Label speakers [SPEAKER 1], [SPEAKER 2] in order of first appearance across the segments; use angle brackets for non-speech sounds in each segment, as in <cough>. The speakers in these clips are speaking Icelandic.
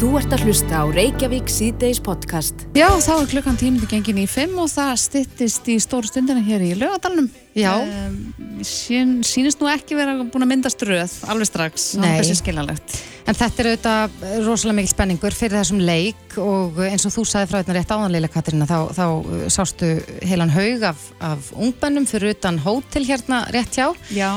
[SPEAKER 1] Þú ert að hlusta á Reykjavík síðdeis podcast.
[SPEAKER 2] Já, þá er klukkan tímindi gengin í 5 og það styttist í stóru stundina hér í lögadalunum.
[SPEAKER 3] Já.
[SPEAKER 2] Um, sín, sínist nú ekki vera búin að mynda ströð alveg strax.
[SPEAKER 3] Nei.
[SPEAKER 2] Það er skiljanlegt.
[SPEAKER 3] En þetta er auðvitað rosalega mikil spenningur fyrir þessum leik og eins og þú sagði frá þetta rétt áðanleila Katarina þá, þá sástu heilan haug af, af ungbennum fyrir utan hótel hérna rétt hjá
[SPEAKER 2] Já.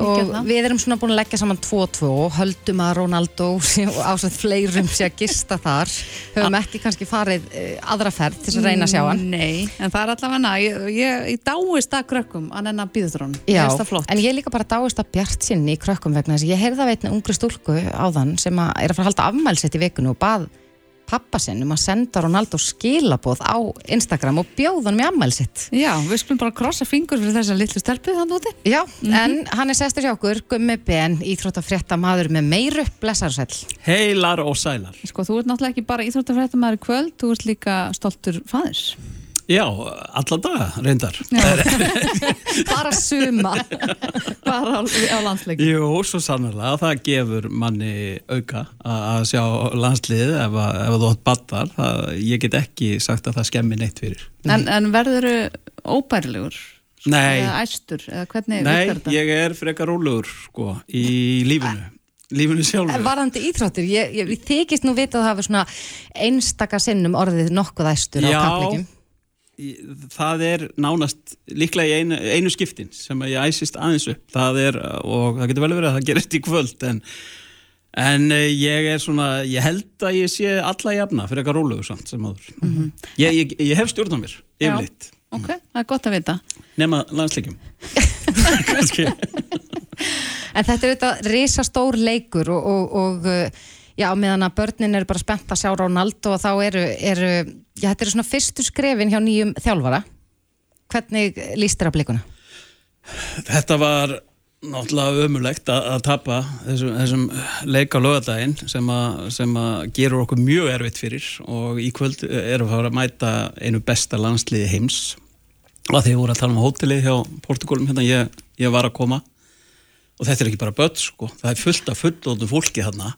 [SPEAKER 3] Og við erum svona búin að leggja saman 2-2 og höldum að Ronaldo <laughs> og ásett fleirum sé að gista þar. Höfum ekki kannski farið uh, aðra ferð til að reyna að sjá hann.
[SPEAKER 2] Nei, en það er allavega, ég, ég, ég dáist að krökkum að nennan býður hún.
[SPEAKER 3] Já, en ég líka bara dáist að bjart sinni í krökkum vegna þess að ég heyrði það veitna ungri stúlku á þann sem að er að fara að halda afmælsett í vikunum og bað pappa sinn um að senda Ronaldo skilaboð á Instagram og bjóð hann með afmælsett
[SPEAKER 2] Já, við skulum bara krossa fingur fyrir þessa litlu stelpu þannig úti.
[SPEAKER 3] Já, en hann er sestur hjá okkur Gummi Ben, íþróttafrétta maður með meiru blessarsæll.
[SPEAKER 4] Heilar og sælar.
[SPEAKER 2] Sko, þú ert náttúrulega ekki bara íþróttafrættamæður í kvöld, þú ert líka stoltur fæðis.
[SPEAKER 4] Já, alla daga, reyndar. <laughs>
[SPEAKER 3] Bara suma
[SPEAKER 2] Bara á, á landsleiki.
[SPEAKER 4] Jú, svo sannarlega, það gefur manni auka að sjá landslið ef, að, ef þú átt battar. Það, ég get ekki sagt að það skemmi neitt fyrir.
[SPEAKER 2] En, en verður þau óbærilegur?
[SPEAKER 4] Nei.
[SPEAKER 2] Eða æstur? Eða hvernig
[SPEAKER 4] Nei,
[SPEAKER 2] virkar þetta?
[SPEAKER 4] ég er frekar rólegur, sko, í lífinu. Lífinu sjálfur.
[SPEAKER 3] Varðandi íþróttir, ég, ég, ég þykist nú vita að það hafa svona einstaka sinnum orðið nokkuð æstur á
[SPEAKER 4] Já.
[SPEAKER 3] kappleikum.
[SPEAKER 4] Í- Það er nánast líklega í einu, einu skiptin sem ég æsist aðeins upp. Það er, og það getur vel verið að það gerist í kvöld, en, en eh, ég er svona, ég held að ég sé alla jafna fyrir eitthvað rólegur samt sem áður. ég, ég, ég hef stjórn á mér, yfirleitt.
[SPEAKER 2] Ok, það er gott að vita.
[SPEAKER 4] Nema landsleikjum. <laughs> Kannski.
[SPEAKER 3] En þetta er auðvitað risastór leikur og, og, og uh, já, meðan að börnin eru bara spennt að sjá Ronaldo og þá eru, eru já, þetta eru svona fyrstu skrefin hjá nýjum þjálfara. Hvernig líst þér að blikuna?
[SPEAKER 4] Þetta var náttúrulega ömulegt að, að tapa þessum, þessum leik á lögadaginn sem, sem að gerur okkur mjög erfitt fyrir og í kvöld erum við að mæta einu besta landsliði heims og að því voru að tala um hótelið hjá Portugalum hérna ég, ég var að koma og þetta er ekki bara börn sko, það er fullt af fullóttum fólki hérna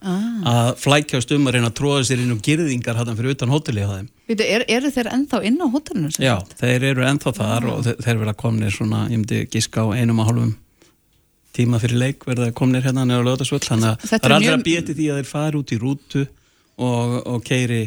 [SPEAKER 4] að flækjast um að reyna að tróða sér inn um girðingar hérna fyrir utan hótelið á þeim.
[SPEAKER 2] Veitu, er, eru þeir ennþá inn á hótelinu?
[SPEAKER 4] Já, þeir eru ennþá þar og þeir, þeir verða komnir svona, ég myndi giska á einum og hálfum tíma fyrir leik verða komnir hérna nefnir á lögðarsvöld þannig að það er aldrei
[SPEAKER 2] mjög-
[SPEAKER 4] að býja því að þeir fari út í rútu og, og keiri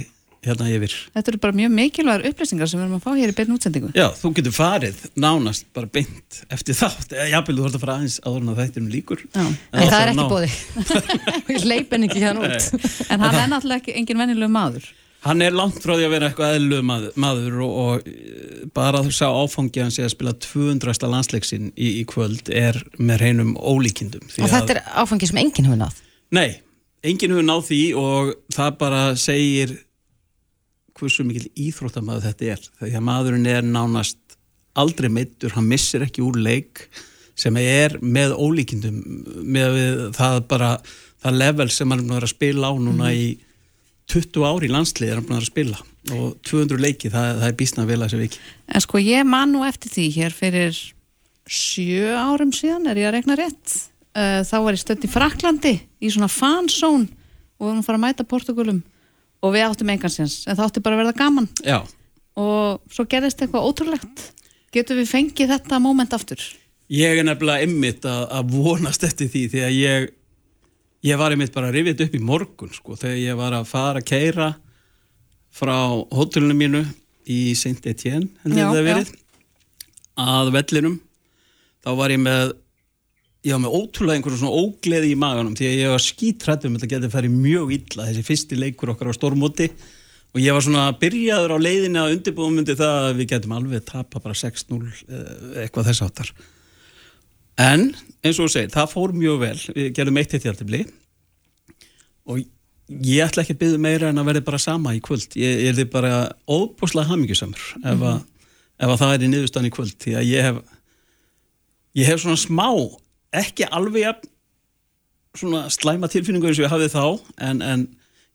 [SPEAKER 4] hérna yfir.
[SPEAKER 2] Þetta eru bara mjög mikilvægur upplýsingar sem við erum að fá hér í beinu útsendingu.
[SPEAKER 4] Já, þú getur farið nánast bara beint eftir þátt, eða jafnvel þú þarf að fara aðeins áður en að þættinum líkur.
[SPEAKER 2] Já.
[SPEAKER 3] En það er
[SPEAKER 4] ná- <laughs>
[SPEAKER 3] ekki bóði. Við leipin ekki hérna út.
[SPEAKER 2] En hann er náttúrulega ekki engin venjulegu maður.
[SPEAKER 4] Hann er langt frá því að vera eitthvað eðlu maður, maður og, og eh, bara þú sá áfangi að hann sé að spila 200. landsleiksin í, í kvöld er með reynum ólíkindum.
[SPEAKER 3] Og þetta er áfangi sem enginn hefur náð.
[SPEAKER 4] Nei, enginn hefur náð því og það bara segir hversu mikil íþróttamæður þetta er. Því að maðurinn er nánast aldrei meittur, hann missir ekki úr leik sem er með ólíkindum með við það bara það level sem hann er að spila á núna í 20 ári í landslið er hann að spila og 200 leiki, það, það er bísna vel að þessu viki.
[SPEAKER 2] En sko ég man nú eftir því hér fyrir sjö árum síðan, er ég að rekna rétt. Uh, þá var ég stödd í Fraklandi í svona fansón og við varum að fara að mæta Portugalum og við áttum engansins, en það átti bara að verða gaman
[SPEAKER 4] Já,
[SPEAKER 2] og svo gerðist eitthvað ótrúlegt. Getum við fengið þetta moment aftur?
[SPEAKER 4] Ég er nefnilega ymmit að, að vonast eftir því því að ég, ég var ymmit bara þetta upp í morgun sko, þegar ég var að fara að keira frá hótelinu mínu í Saint-Étienne
[SPEAKER 2] Já,
[SPEAKER 4] það verið að vellinum þá var ég með ég var með ótrúlega einhverjum svona ógleði í maganum því að ég var skítrættum þetta getið farið mjög illa þessi fyrsti leikur okkar á stórmóti. Og ég var svona byrjaður á leiðinni að undirbúum myndi það að við getum alveg tapa bara 6-0 eh, eitthvað þess áttar en eins og þú segir, það fór mjög vel. Við gerum eitt eitt hjartibli og ég ætla ekki að byggja meira en að verði bara sama í kvöld. Ég, ég er því bara óbúslega hamingjusamur ef, að, ef að það er í niðurstann í kvöld því að ég hef ég hef svona smá ekki alveg svona slæma tilfinningu eins og ég hafði þá en, en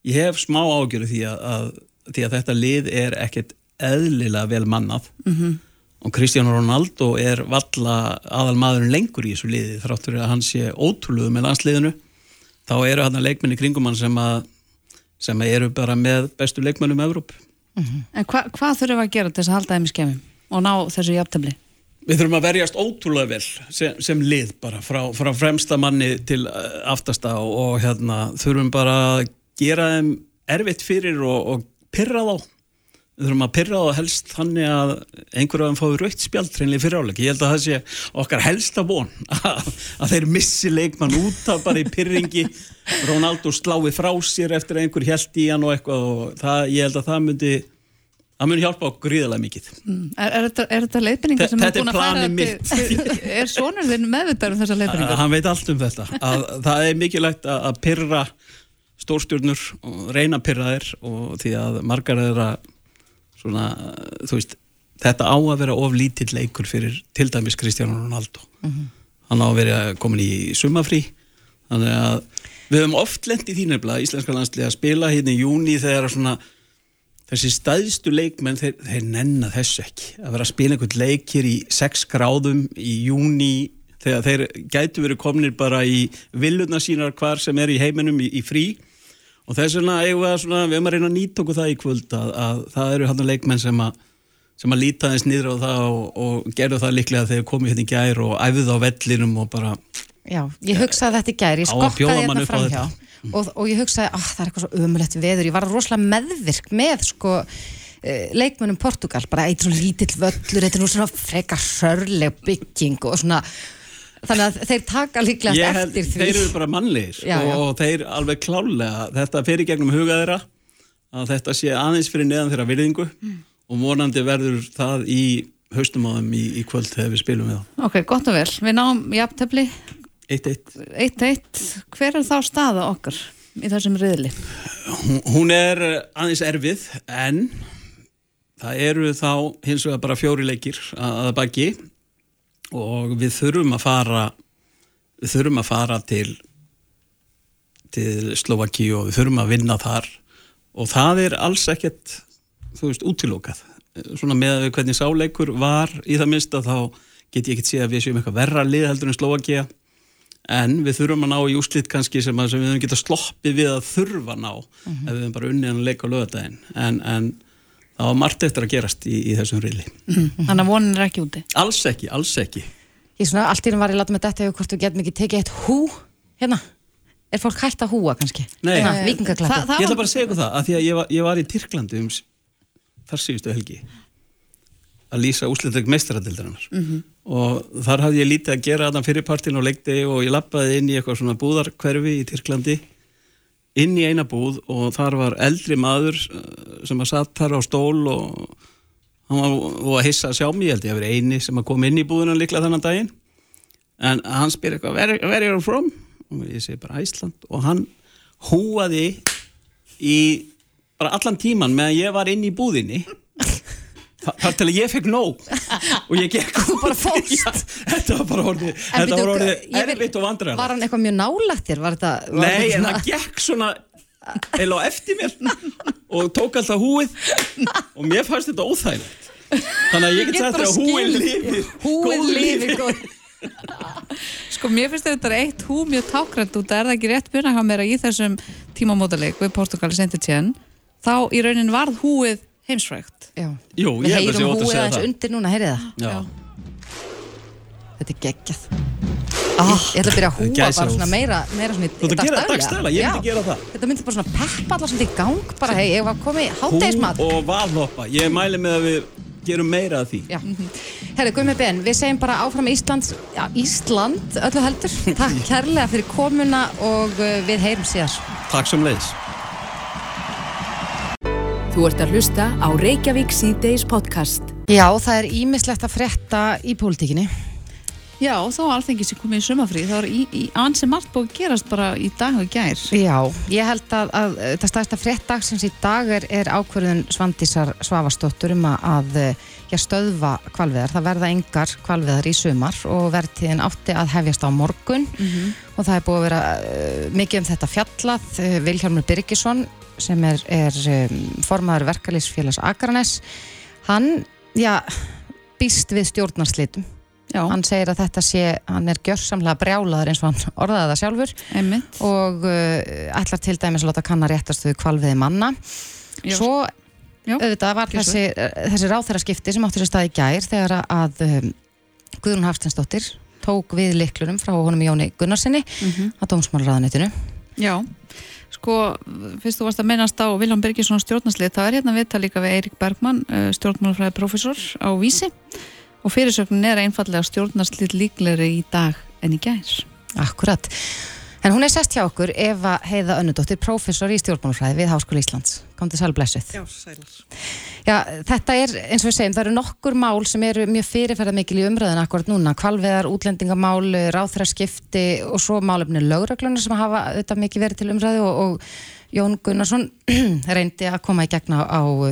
[SPEAKER 4] ég hef smá ágjöru því að, að, því að þetta lið er ekkert eðlilega vel mannað -hmm. og Cristiano Ronaldo er valla aðal maðurinn lengur í þessu liði þráttur að hann sé ótrúluðu með landsliðinu þá eru hann að leikminni kringum hann sem að sem eru bara með bestu leikmönnum Evróp.
[SPEAKER 2] En hva, hvað þurfum við að gera til þess að halda þeim í skemmum og ná þessu jafntöfli?
[SPEAKER 4] Við þurfum að verjast ótrúlega vel sem, sem lið bara frá, frá fremsta manni til uh, aftasta og, og hérna þurfum bara að gera þeim erfitt fyrir og, og pyrra þá. Við þurfum að pyrra þá helst þannig að einhverju af þeim fái raukt spjald hreinlega fyrir áleik. Ég held að það sé okkar helsta von <laughs> að, að þeir missi leikmann út af bara í pyrringi. Ronaldo slái frá sér eftir einhver held í hann og eitthvað og það, ég held að það myndi, það myndi hjálpa okkur gríðarlega mikið.
[SPEAKER 2] Er, er, þetta, er þetta leiðbyrningar sem er búin að
[SPEAKER 4] planið
[SPEAKER 2] til- Er sonur þinn meðvitað um þessa leiðbyrningar?
[SPEAKER 4] hann veit allt um þetta. Að, það er mikilvægt að, að pyrra stórstjórnur og reyna pyrra þér og því að margar þeirra svona, þú veist þetta á að vera of lítill leikur fyrir til dæmis Kristján Ronaldo. Hann á að vera komin í sumafrí þannig að við höfum oft lent í þínirblað íslenska landslið að spila hérna í júni þegar svona þessi staðstu leikmenn þeir, þeir nenna þessu ekki. Að vera að spila einhvern leikir í 6 gráðum í júni þegar þeir gætu verið komnir bara í villuna sínar hvar sem er í heiminum í, í frí. Og þess vegna við höfum að reyna að nýta okkur það í kvöld að, að það eru hann leikmenn sem að sem að líta þess niður á það og, og gerðu það líklega þegar komið hérna í gær og æfðu á vellinum og bara
[SPEAKER 3] Já, ég hugsaði þetta í gæri, ég skokkaði hérna framhjá. Og, og ég hugsaði, ah, það er eitthvað svo ömulegt veður, ég var rosalega meðvirk með sko eh, leikmönnum Portugal, bara eitt svo lítill völlur, þetta er nú svona frekar sörleg bygging og svona þannig að þeir taka líklega eftir því
[SPEAKER 4] þeir eru bara mannlegir
[SPEAKER 3] Já, já.
[SPEAKER 4] og þeir alveg klálega þetta fer í gegnum huga þeirra að þetta sé aðeins fyrir neðan þeirra virðingu
[SPEAKER 3] Mm.
[SPEAKER 4] og vonandi verður það í haustum á þeim í, í kvöld þegar við spilum við þá
[SPEAKER 2] Ok, gott og vel. Við náum jafntöfli
[SPEAKER 4] 1-1
[SPEAKER 2] 1-1. Hver er þá staða okkar í þessum riðli?
[SPEAKER 4] hún, hún er aðeins erfið en það eru þá hins vegar bara fjóri leikir að, baki og við þurfum að fara við þurfum að fara til til Slovaki og við þurfum að vinna þar og það er alls ekkert þú veist, útilokað svona með hvernig sáleikur var í það minnst að þá get ég ekkert sé að við séum eitthvað verra lið heldur en Slovakia en við þurfum að ná í úslit kannski sem, að, sem við höfum geta sloppið við að þurfa að ná ef við höfum bara unnið hann að leika á lögadaginn en, en það var margt eftir að gerast í, í þessum reyli.
[SPEAKER 2] Þannig að vonin er ekki úti.
[SPEAKER 4] Alls ekki, alls ekki.
[SPEAKER 3] Ég svona, allt í hérna var ég að láta með þetta ef hvort þú getum ekki tekið eitt hú hérna, er fólk hægt að húa kannski?
[SPEAKER 4] Nei.
[SPEAKER 3] hérna,
[SPEAKER 2] Það-
[SPEAKER 3] Víkingaklappi
[SPEAKER 2] það
[SPEAKER 4] Ég ætla bara að segja ykkur það, að því að ég var, ég var í Tyrklandi um þar síðustu helgi að lýsa meistaradildarinnar og þar hafði ég lítið að gera þarna fyrirpartin og leikti og ég lappaði inn í eitthvað svona búðarkverfi í Tyrklandi. Inn í eina búð og þar var eldri maður eh, sem að satt þar á stól og hann var og að hissa að sjá mig, ég held ég að vera eini sem að koma inn í búðuna líklega þennan daginn. En hann spyr eitthvað, where, where are you from? og ég segi bara Æsland og hann húaði í bara allan tíman meðan ég var inn í búðinni þar til að ég fekk nóg <laughs> og ég gekk út. Já, þetta var bara orðið þetta var orðið erfitt og vandræðilegt
[SPEAKER 3] Var hann eitthvað mjög nálagt þér? Var þetta, var
[SPEAKER 4] Nei, en
[SPEAKER 3] svona-
[SPEAKER 4] það gekk svona eða á eftir mér og tók alltaf húið og mér fannst þetta óþægilegt þannig að ég get sagt að húið lifir
[SPEAKER 3] Húið
[SPEAKER 4] góðu
[SPEAKER 3] lífi
[SPEAKER 4] lífi.
[SPEAKER 3] góð. <laughs>
[SPEAKER 2] Sko, mér finnst þetta eitt hú mjög tákrænt út, er það ekki rétt byrna hjá mér að í þessum tímamótaleik við Portugali sendi tjén, þá í raunin varð húið heimsfrægt.
[SPEAKER 3] Já.
[SPEAKER 4] Jú,
[SPEAKER 3] Við
[SPEAKER 4] ég held að sé
[SPEAKER 3] heyrum
[SPEAKER 4] ótt að
[SPEAKER 3] húið
[SPEAKER 4] segja
[SPEAKER 3] aðeins
[SPEAKER 4] það.
[SPEAKER 3] undir núna, heyrið það?
[SPEAKER 4] Já.
[SPEAKER 3] Þetta er geggjað. Ah, Ég ætla að byrja að húa bara svona meira, meira svona í
[SPEAKER 4] Þú ert að gera dagstæla, ég myndi
[SPEAKER 3] Já.
[SPEAKER 4] gera það.
[SPEAKER 3] Þetta myndi bara svona peppa allar svona í gang bara, hei, ég var komið
[SPEAKER 4] Hú
[SPEAKER 3] háttegismat
[SPEAKER 4] og valhoppa Ég mæli með að við gerum meira af því.
[SPEAKER 3] Já, herri, Guðmi Ben, við segjum bara áfram Íslands, já, Ísland öllu heldur, <laughs> takk kærlega fyrir komuna og uh, við heyrum síðar.
[SPEAKER 4] Takk sem leiðis
[SPEAKER 1] Þú ert að hlusta á Reykjavík C-Days podcast.
[SPEAKER 3] Já, það er ímislegt að frétta í pólitíkinni
[SPEAKER 2] Já, þá alþengi sem komið í sumafrí, þá er í, í ansi margt búið að gerast bara í dag og gær.
[SPEAKER 3] Já, ég held að, að það stæðsta frétt dagsins í dag er, er ákvörðun Svandísar Svavastóttur um að, að já, stöðva kvalviðar. Það verða engar kvalviðar í sumar og verðtíðin átti að hefjast á morgun og það er búið að vera uh, mikið um þetta fjallað. Uh, Vilhjálmur Birgisson sem er, er um, formaður verkalýsfélags Akranes, hann, já, býst við stjórnarslitum
[SPEAKER 2] Já.
[SPEAKER 3] hann segir að þetta sé, hann er gjörsamlega brjálaður eins og hann <laughs> orðaði það sjálfur
[SPEAKER 2] Einmitt.
[SPEAKER 3] og uh, ætlar til dæmis að láta kanna réttastuðu kvalviði manna
[SPEAKER 2] Já.
[SPEAKER 3] svo
[SPEAKER 2] Já,
[SPEAKER 3] auðvitað var þessi, þessi ráþæraskipti sem áttur sér stað í gær þegar að um, Guðrún Hafstensdóttir tók við liklunum frá honum Jóni Gunnarsinni
[SPEAKER 2] Mhm.
[SPEAKER 3] á dómsmálaráðanetinu
[SPEAKER 2] Já, sko, fyrst þú varst að mennast á Vilján Birgisson stjórnarslið, það er hérna viðtal líka við Eirik Bergmann, uh, stjórnmálafræði professor á Vísi og fyrirsögnin er einfallega stjórnarslið líklegri í dag en í gær.
[SPEAKER 3] Akkurat. En hún er sest hjá okkur Eva Heiða Önnudóttir, prófessor í stjórnmálafræði við Háskóla Íslands. Kom til sælblessuð.
[SPEAKER 5] Já, sælar.
[SPEAKER 3] Já, þetta er, eins og við segjum, það eru nokkur mál sem eru mjög fyrirferða mikil í umröðin akkurat núna, kvalveðar, útlendingamál, ráþræðskipti og svo málefni lögreglunar sem hafa þetta mikið verið til umröðu og, og Jón Gunnarsson <clears throat> reyndi að koma í gegna á uh,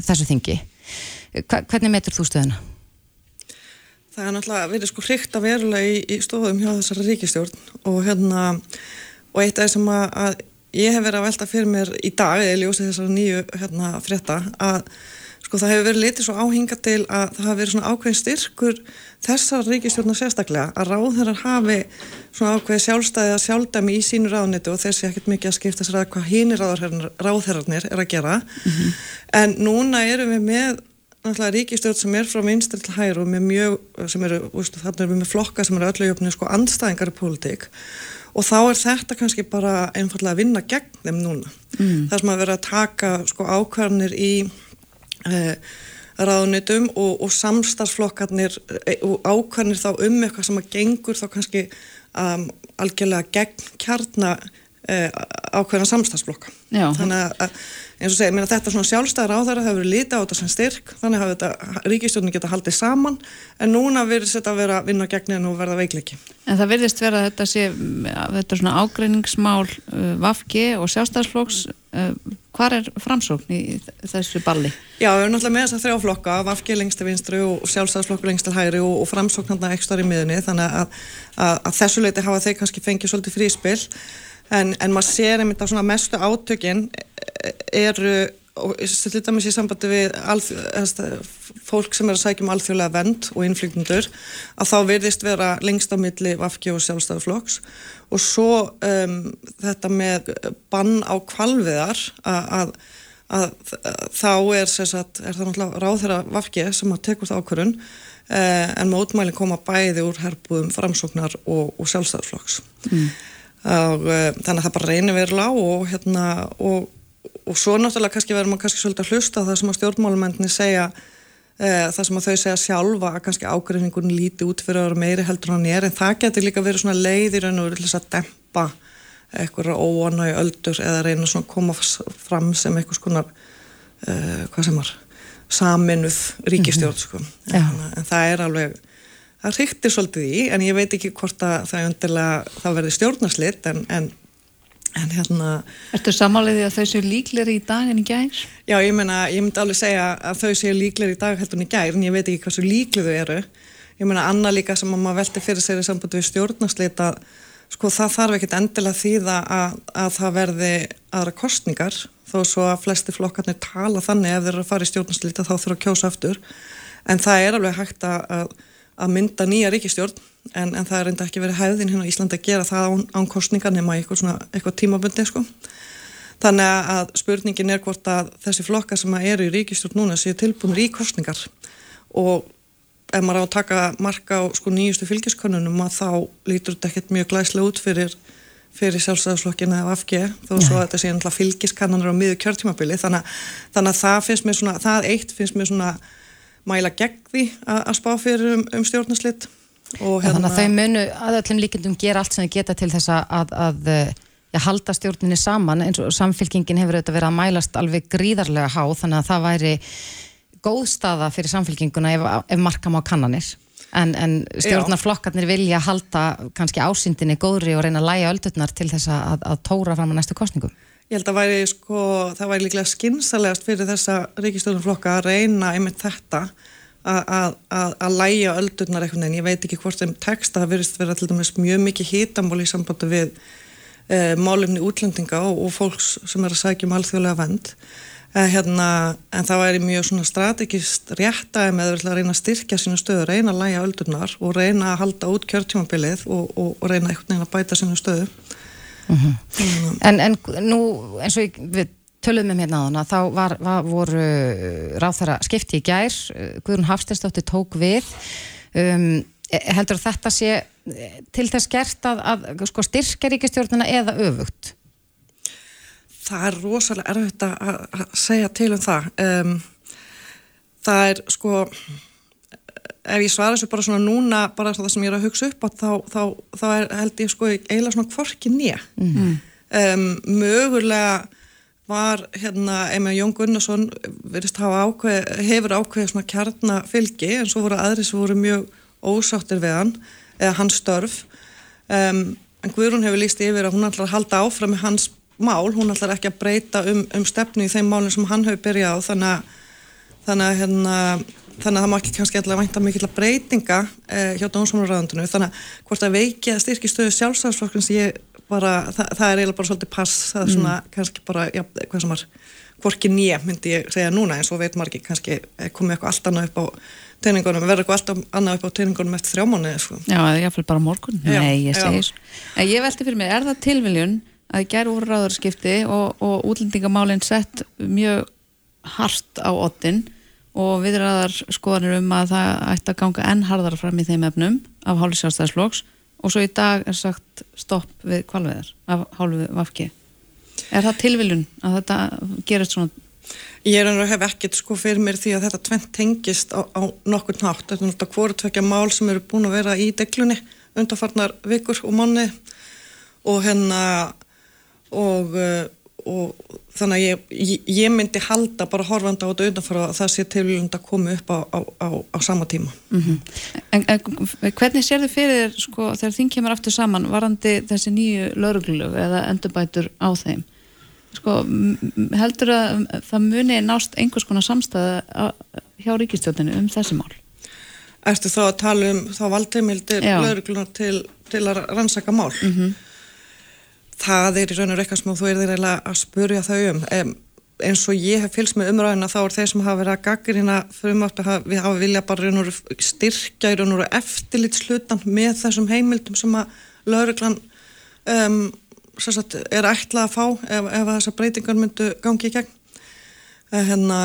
[SPEAKER 3] þessu þingi. Hva, hvernig metur þú stöðuna?
[SPEAKER 5] Það er náttúrulega verið sko hrygt að verulega í, í stofum hjá þessari ríkistjórn og hérna, og eitt af það sem að, að ég hef verið að velta fyrir mér í dag, eða ljósið þessari nýju hérna frétta, að sko það hefur verið litið svo áhinga til að það hafi verið svona ákveðin styrkur þessar ríkistjórnar sérstaklega, að ráðherrar hafi svona ákveði sjálfstæði að sjálfdæmi í sínu ráðniti og þessi ekkert mikið að skipta sér að hvað hínir ráðherrarnir er að gera, en núna erum við með náttúrulega ríkistjórn sem er frá vinstri til hæru og með mjög, sem eru, þannig erum við með flokka sem eru öllu jöfnir sko andstæðingar í pólitík og þá er þetta kannski bara einfallega að vinna gegn þeim núna. Mm. Það sem að vera að taka sko ákvarnir í eh, ráðunitum og, og samstarfsflokkarnir eh, og ákvarnir þá um eitthvað sem að gengur þá kannski um, algjörlega gegn kjarna eh, ákveðna samstagsflokka.
[SPEAKER 2] Já.
[SPEAKER 5] Þannig að eins og segja, að þetta svona sjálfstæðar á þeirra hefur lítið á þetta sem styrk, þannig að þetta ríkistjórnir geta haldið saman, en núna verðist þetta að vera að vinna gegn hennu og verða veikleiki.
[SPEAKER 2] En það virðist vera að þetta sé, þetta er svona ágreiningsmál uh, Vafge og sjálfstæðsflokks, uh, hvar er framsókn í þessu balli?
[SPEAKER 5] Já, við erum náttúrulega með þess að þrjá flokka, Vafge lengst til vinstri og sjálfstæðsflokkur lengst til hægri og, og framsókn hann ekki starf í miðunni, þannig að, að, að þessu leiti hafa þeir kannski fengið svolítið fríspill, en, en maður sér einmitt að svona mestu átökin eru til dæmis í sambandi við alþ, fólk sem er að sækja um alþjóðlega vend og innflygtundur að þá verðist vera lengst á milli Vafki og sjálfstæðuflokks og svo um, þetta með bann á kvalviðar að, þá er, sagt, er það náttúrulega ráðherra Vafki sem að tekur það ákvörun eh, en mótmælinn koma bæði úr herbúðum framsóknar og, og sjálfstæðuflokks mm. Og uh, þannig að það bara reynir verulega og hérna og og svo náttúrulega kannski verður maður kannski svolítið að hlusta það sem að stjórnmálumendinni segja e, það sem að þau segja sjálfa að kannski ágreiningun líti út fyrir að vera meiri heldur hann er en það getur líka verið svona leið í raun og verið til þess að dempa eitthvað óana í öldur eða reyna svona að koma fram sem eitthvað svona e, hvað sem var saminuð ríkistjórn mm -hmm. sko. en, en það er alveg það ríktir svolítið í en ég veit ekki hvort að það undirlega það verði stjórnarslitt en, en En hérna...
[SPEAKER 2] Ertu samáliðið að þau séu líkleri í dag en í gær?
[SPEAKER 5] Já, ég meina, ég myndi alveg segja að þau séu líkleri í dag heldur en í gær, en ég veit ekki hversu líkli þau eru. Ég meina, annað líka sem að maður velti fyrir sér í sambandi við stjórnarslita, sko það þarf ekkit endilega þýða að, að það verði aðra kostningar, þó svo að flesti flokkarnir tala þannig ef þeir eru að fara í stjórnarslita þá þurfa að kjósa aftur. En það er alveg hægt að, að mynda nýja ríkistjórn En, en það er enda ekki verið hæðin hérna á Íslandi að gera það án, án kostningar nema eitthvað, svona, eitthvað tímabundi sko. Þannig að spurningin er hvort að þessi flokka sem eru í ríkistjórn núna séu tilbúinir í kostningar og ef maður á að taka marka á sko, nýjustu fylgiskonunum að þá lítur þetta ekkert mjög glæslega út fyrir, fyrir sjálfstæðarslokkin eða FG þó Nei. svo að þetta sé fylgiskannanur á miður kjörtímabili þannig, þannig að það finnst mér svona, það eitt finnst mér svona mæla gegn því að, spá fyrir um, um stjórnarslitt
[SPEAKER 3] hérna... Þannig að þau munu að öllum líkendum gera allt sem þau geta til þess að, að, að ja, halda stjórninni saman eins og samfélkingin hefur auðvitað verið að mælast alveg gríðarlega há þannig að það væri góð staða fyrir samfélkinguna ef, ef markam á kannanir en, en stjórnarflokkarnir vilja halda kannski ásýndinni góðri og reyna að læja öldurnar til þess að, að tóra fram á næstu kostningum.
[SPEAKER 5] Ég held að væri, sko, það væri líklega skinsalegast fyrir þessa ríkistjórnarflokka að reyna einmitt þetta að læja öldurnar eitthvað en ég veit ekki hvort þeim texta það verist vera til dæmis mjög mikið hitamból í sambandi við uh, málumni útlendinga og, og fólks sem er að sækja um alþjóðlega vend uh, hérna, en það væri mjög svona strategist réttæði með að reyna að styrkja sínu stöðu, reyna að læja öldurnar og reyna að halda út kjörtjómabilið og, og, og reyna veginn að bæta sínu stöðu
[SPEAKER 3] En, en nú, eins og ég, við töluðum um hérna á hana, þá var, var, voru ráþara skipti í gær, uh, Guðrún Hafsteinsdóttir tók við. Um, e- heldur að þetta sé eh, til þess gert að, að sko, styrkja ríkistjórnina eða öfugt?
[SPEAKER 5] Það er rosalega erfitt að, að segja til um það. Um, það er sko, ef ég svara þessu bara svona núna, bara það sem ég er að hugsa upp á, þá, þá, þá er, held ég sko eiginlega svona kvorki nýja. Mm. Um, mögulega var hérna Emil Jón Gunnarsson ákveð, hefur ákveðið svona kjarnafylgi en svo voru aðri sem voru mjög ósáttir við hann eða hans störf um, en Guðrún hefur líst yfir að hún ætlar að halda áfram með hans mál, hún ætlar ekki að breyta um, um stefnu í þeim málinn sem hann hefur byrjað á þannig að þannig að, hérna, þannig að það má ekki kannski alltaf vænta mikill að breytinga eh, hjá dómsmálaráðandunum þannig að hvort að veiki að styrki stöðu sjálfstæðsflokkins ég bara, það, það er eiginlega bara svolítið pass, það er svona mm. kannski bara, já, hvað sem var hvorki nýja myndi ég segja núna eins og veit margir kannski komið eitthvað allt annað upp á teiningunum, verður eitthvað allt annað upp á teiningunum eftir þrjá mánu sko.
[SPEAKER 2] Já, ég fylg bara morgun, já, nei, ég segir en ég velti fyrir mig, er það tilviljun að gera úr ráðarskipti og, og útlendingamálinn sett mjög hart á ottin og viðræðar skoðanir um að það ætti að ganga enn hardara fram í þeim efnum af hálfur sjálfstæðisflóks og svo í dag er sagt stopp við kvalveðar af hálfu vafki er það tilviljun að þetta gerist svona?
[SPEAKER 5] Ég er að hef ekkert sko fyrir mér því að þetta tvent tengist á, á nokkur nátt þetta er náttúrulega hvori tvekja mál sem eru búin að vera í deglunni undarfarnar vikur og manni og hérna og og þannig að ég, ég, ég myndi halda bara horfanda á þetta utanfara að það sé tilvílund að koma upp á, á, á, á sama tíma. Mm -hmm.
[SPEAKER 2] en, en hvernig sér þið fyrir sko, þegar þing kemur aftur saman varandi þessi nýju lauruglögu eða endurbætur á þeim? Sko, heldur að það muni nást einhvers konar samstæða hjá ríkistjóðinu um þessi mál?
[SPEAKER 5] Erstu þá að tala um þá valdheimildir lauruglunar til, til að rannsaka mál? Mm -hmm það er í raun og rekka sem þú er þeirra að spurja þau um. um eins og ég hef fylgst með umræðina þá er þeir sem hafa verið að gaggur frumátt að við hafa vilja bara raun og styrkja í raun og eftirlitslutan með þessum heimildum sem að lauruglan um, sagt, er ætlað að fá ef, ef þessar breytingar myndu gangi í gegn. Hérna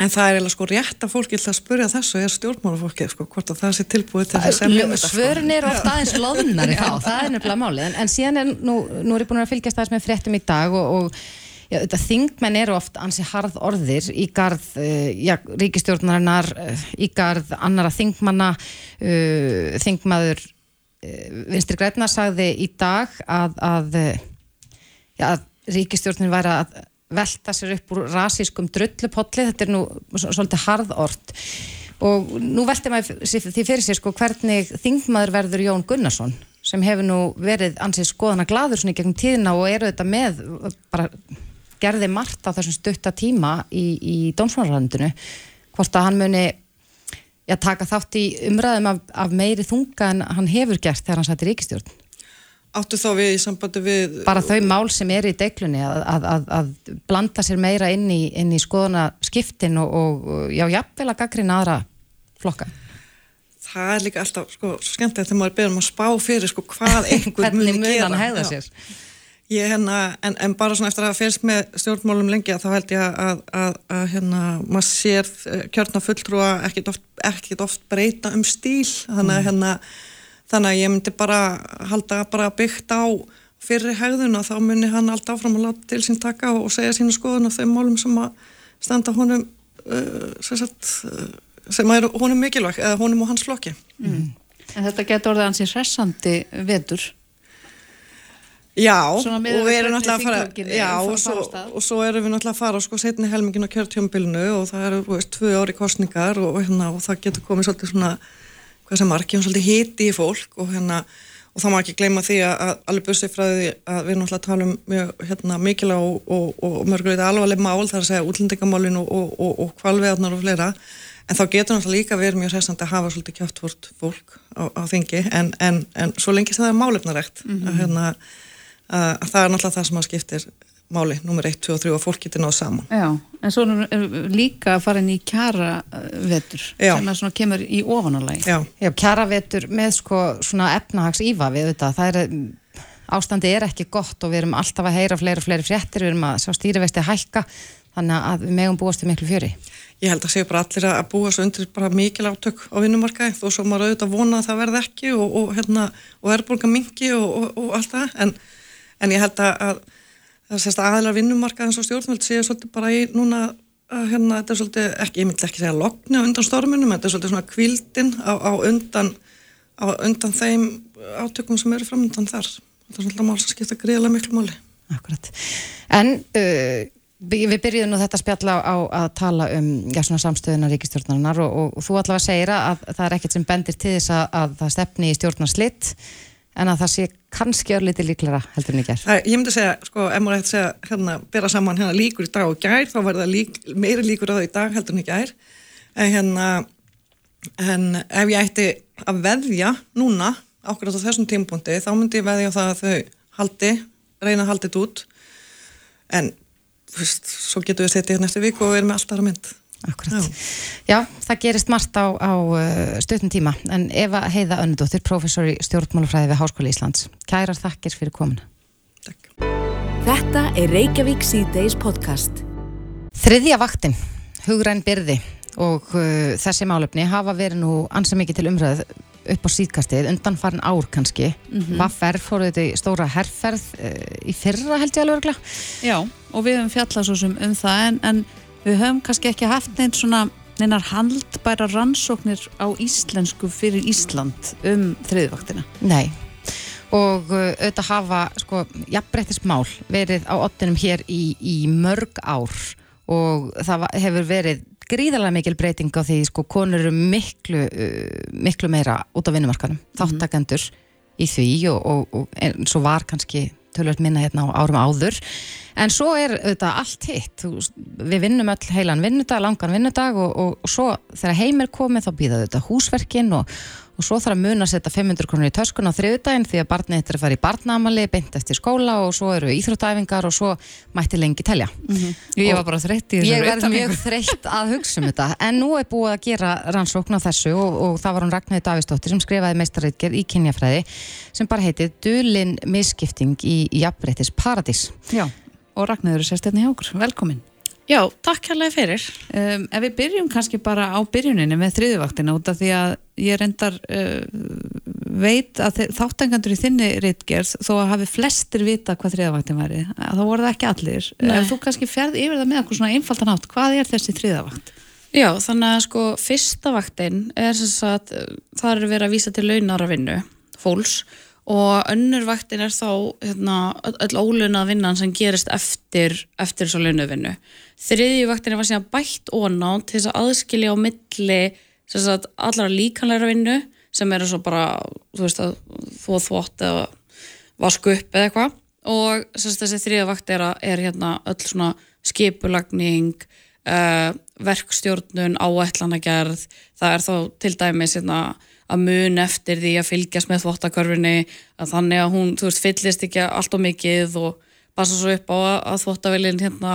[SPEAKER 5] En það er eiginlega sko rétt að fólki ætla að spurja þessu er stjórnmálafólki, sko, hvort að það sé tilbúið til þess að semja
[SPEAKER 3] þetta. Svörin er ofta aðeins loðnari þá, það er nefnilega málið. En, en síðan er, nú, nú er ég búin að fylgjast aðeins með fréttum í dag og, og já, þetta þingmenn eru ofta ansi harð orðir í garð, uh, já, ríkistjórnarinnar, uh, í garð annara þingmanna, uh, þingmaður Vinstri Græna sagði í dag að, að, já, að ríkistjórnin væri að velta sér upp úr rasískum drullupolli, þetta er nú svolítið harðort. Og nú velti maður því fyrir sér sko hvernig þingmaður verður Jón Gunnarsson sem hefur nú verið ansið skoðana gladur svona í gegnum tíðina og eru þetta með bara gerði margt á þessum stutta tíma í, í dómsmálarlandinu hvort að hann muni já, taka þátt í umræðum af, af meiri þunga en hann hefur gert þegar hann sætti ríkistjórn
[SPEAKER 5] Áttu þá við í sambandi við...
[SPEAKER 3] Bara þau mál sem er í deglunni að, að, að, að blanda sér meira inn í, inn í skoðuna skiptin og, og já, jafnvel að gaggrina aðra flokka.
[SPEAKER 5] Það er líka alltaf, sko, skemmt að þegar maður byrjum að spá fyrir, sko, hvað <laughs> einhver muni gera.
[SPEAKER 3] Hvernig mun hann hegða sér?
[SPEAKER 5] Ég, hérna, en, en bara svona eftir að fyrst með stjórnmálum lengi þá held ég að, að hérna, maður sér eh, kjörna fulltrúa ekkit oft, oft breyta um stíl, þannig að mm. hérna þannig að ég myndi bara halda bara byggt á fyrir hegðun og þá myndi hann alltaf áfram að láta til sín taka og segja sína skoðun á þeim málum sem að standa honum uh, sem, sagt, uh, sem er honum mikilvæg eða honum og hans flokki. Mm.
[SPEAKER 2] En þetta getur orðið ansið hressandi vetur.
[SPEAKER 5] Já, og við erum náttúrulega að fara já, og svo, og svo erum við náttúrulega að fara sko setni helmingin á kjörtjómbilinu og það eru, þú veist, tvö ári kostningar og, hérna, og það getur komið svolítið svona sem margir, hún svolítið hiti í fólk og hérna, og þá má ekki gleyma því að, að alveg bussið frá því að við náttúrulega talum mjög hérna, mikilvæg og, og, og, og mörguleita alvarleg mál þar að segja útlendingamálin og kvalveðarnar og fleira en þá getur náttúrulega líka verið mjög sessandi að hafa svolítið kjáttfórt fólk á, á þingi en, en, en svo lengi sem það er málefnarægt mm -hmm. að, hérna, að, að það er náttúrulega það sem að skiptir máli, nummer 1, 2 og 3 og fólk getur náð saman.
[SPEAKER 2] Já, en svo er líka að fara inn í kjara vetur
[SPEAKER 5] Já.
[SPEAKER 2] sem að svona kemur í ofanalagi.
[SPEAKER 5] Já,
[SPEAKER 3] Já, kjaravetur með sko svona efnahags íva við þetta, það er ástandi er ekki gott og við erum alltaf að heyra fleiri og fleiri fréttir, við erum að sjá stýrivexti hækka, þannig að við megum búast við miklu fjöri.
[SPEAKER 5] ég held að séu bara allir að búa svo undir bara mikil átök á vinnumarkaði þó svo maður auðvitað vona að það verði ekki og, og, hérna, og verðbólga mingi og, og, og allt það en, en ég held að, að, að sérst, aðilar vinnumarkaðins og stjórnvöld séu svolítið bara í núna hérna, þetta er svolítið ekki, ég myndi ekki segja lokni á undan storminum, þetta er svolítið svona kvildin á, á, undan, á undan þeim átökum sem eru framöndan þar. Þetta er svolítið mál sem skipta greiðlega miklu máli.
[SPEAKER 3] Akkurat. En uh, við byrjuðum nú þetta spjall á, að tala um já, svona samstöðuna ríkistjórnarinnar og, og, og þú allavega segir að það er ekkert sem bendir til þess að, að það stefni í stjórnarslitt en að það sé kannski örlítið líklara heldur en gerð.
[SPEAKER 5] Það, ég myndi segja, sko, ef maður ætti að segja, hérna, bera saman hérna líkur í dag og gær, þá verða lík, meiri líkur á það í dag heldur en í gær. En hérna, en ef ég ætti að veðja núna, ákveðat á þessum tímapunkti, þá myndi ég veðja það að þau haldi, reyna að haldi þetta út. En, þú veist, svo getum við setið hérna eftir viku og við erum alltaf að mynd.
[SPEAKER 3] Akkurat. Já. það gerist margt á, á uh, stutnum tíma en Eva Heiða Önnudóttir, professor í stjórnmálufræði við Háskóli Íslands. Kærar þakkir fyrir komuna.
[SPEAKER 5] Takk.
[SPEAKER 1] Þetta er Reykjavík C-Days podcast.
[SPEAKER 3] Þriðja vaktin, hugræn byrði og uh, þessi málefni hafa verið nú ansið mikið til umræð upp á síðkastið, undan farin ár kannski. Mm -hmm. Vaffer fóruð þetta í stóra herrferð uh, í fyrra held ég alveg örgla.
[SPEAKER 2] Já, og við höfum fjallað svo sem um það en, en við höfum kannski ekki haft neinn svona neinar haldbæra rannsóknir á íslensku fyrir Ísland um þriðvaktina.
[SPEAKER 3] Nei, og uh, auðvitað hafa sko, jafnbrettismál verið á ottinum hér í, í mörg ár. Og það hefur verið gríðarlega mikil breyting á því sko konur eru miklu, uh, miklu meira út á vinnumarkanum, þáttakendur í því og, og, og en svo var kannski tölvöld minna hérna á árum áður. En svo er auðvitað allt hitt. Við vinnum öll heilan vinnudag langan vinnudag og, og, og svo þegar heim er komið þá býða auðvitað húsverkin og, og svo þarf að muna að setja 500 krónur í töskun á þriðudaginn því að barnið þetta er að fara í barnaamali beint eftir skóla og svo eru íþróttæfingar og svo mætti lengi telja.
[SPEAKER 2] Ég var bara þreytt í
[SPEAKER 3] Ég
[SPEAKER 2] þessari
[SPEAKER 3] verð mjög þreytt að hugsa um þetta. En nú er búið að gera rannsókn á þessu og, og það var hún Ragnæði Davíðsdóttir sem skrifaði meistarreitgerð í kynjafræði sem bara heitið Dulin misskipting í jafnbreytis paradís
[SPEAKER 2] Já, og Ragnarður er sérstæðni hjá okkur. Velkomin.
[SPEAKER 6] Já, takk hérlega fyrir.
[SPEAKER 2] Um, ef við byrjum kannski bara á byrjuninni með þriðuvaktina út af því að ég reyndar uh, veit að þáttangandur í þinni reitgerð þó að hafi flestir vita hvað þriðavaktin væri þá voru það ekki allir.
[SPEAKER 6] Nei.
[SPEAKER 2] Ef þú kannski ferð yfir það með okkur svona einfaldan átt, hvað er þessi þriðavakt?
[SPEAKER 6] Já, þannig að sko fyrsta vaktin er sem sagt, það er verið að vísa til launara vinnu, fólks og önnur vaktin er þá hérna, öll- ólunað vinnan sem gerist eftir, eftir svo launavinnu. Þriðju vaktin er síðan bætt óná til þess að aðskilja á milli sagt, allara líkanleira vinnu sem eru svo bara, þú veist að þú þvott eða vasku upp eða eitthvað og sagt, þessi þriða vakt er, er hérna öll svona skipulagning uh, verkstjórnun áætlanagerð það er þá til dæmis hérna, að mun eftir því að fylgjast með þvottakörfinni að þannig að hún, þú veist, fyllist ekki allt og mikið og passa svo upp á að, þvottavélinn hérna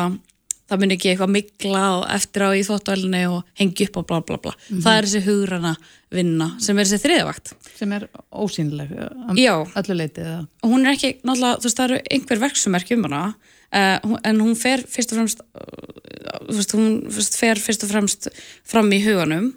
[SPEAKER 6] það mun ekki eitthvað mikla og eftir á í þvóttavélinni og hengi upp og bla bla bla. Það er þessi hugrana vinna sem er þessi þriðavakt
[SPEAKER 2] sem er ósýnileg leitið eða?
[SPEAKER 6] og hún er ekki, náttúrulega, þú veist, það eru einhver verksummerki um hana hún- en hún fer fyrst og fremst uh, þú veist, hún fer fyrst og fremst fram í huganum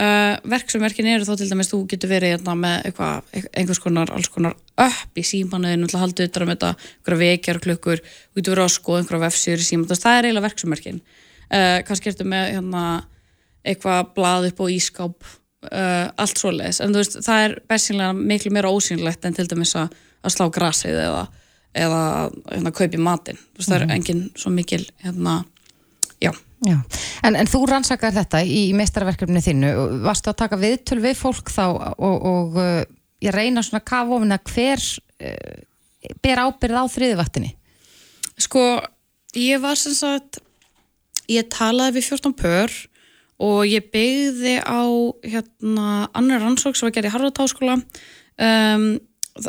[SPEAKER 6] uh, verksummerkin eru þá til dæmis þú getur verið hérna, með eitthvað, einhvers konar alls konar upp í símanuðinu halda utan um þetta, einhverja vekjar klukkur þú getur verið að skoða einhverja vefsjur í síman það er eiginlega verksummerkin. Uh, kannski ertu með hérna, eitthvað blað upp á ískáp uh, allt svoleiðis, en þú veist, það er bestinlega miklu meira ósynlegt en til dæmis að, að slá grasið eða, eða hérna, kaupi matinn, þú veist, það er engin svo mikil, hérna, Já.
[SPEAKER 3] En, en þú rannsakar þetta í meistarverkefni þínu. Og varstu að taka viðtöl við fólk þá og, og uh, ég reyna svona að kafa ofin að hver uh, ber ábyrð á þriðivaktinni
[SPEAKER 6] Sko, ég var sem sagt, ég talaði við 14 pör og ég byggði á hérna annar rannsók sem var gerð í Harvard Háskóla. Um,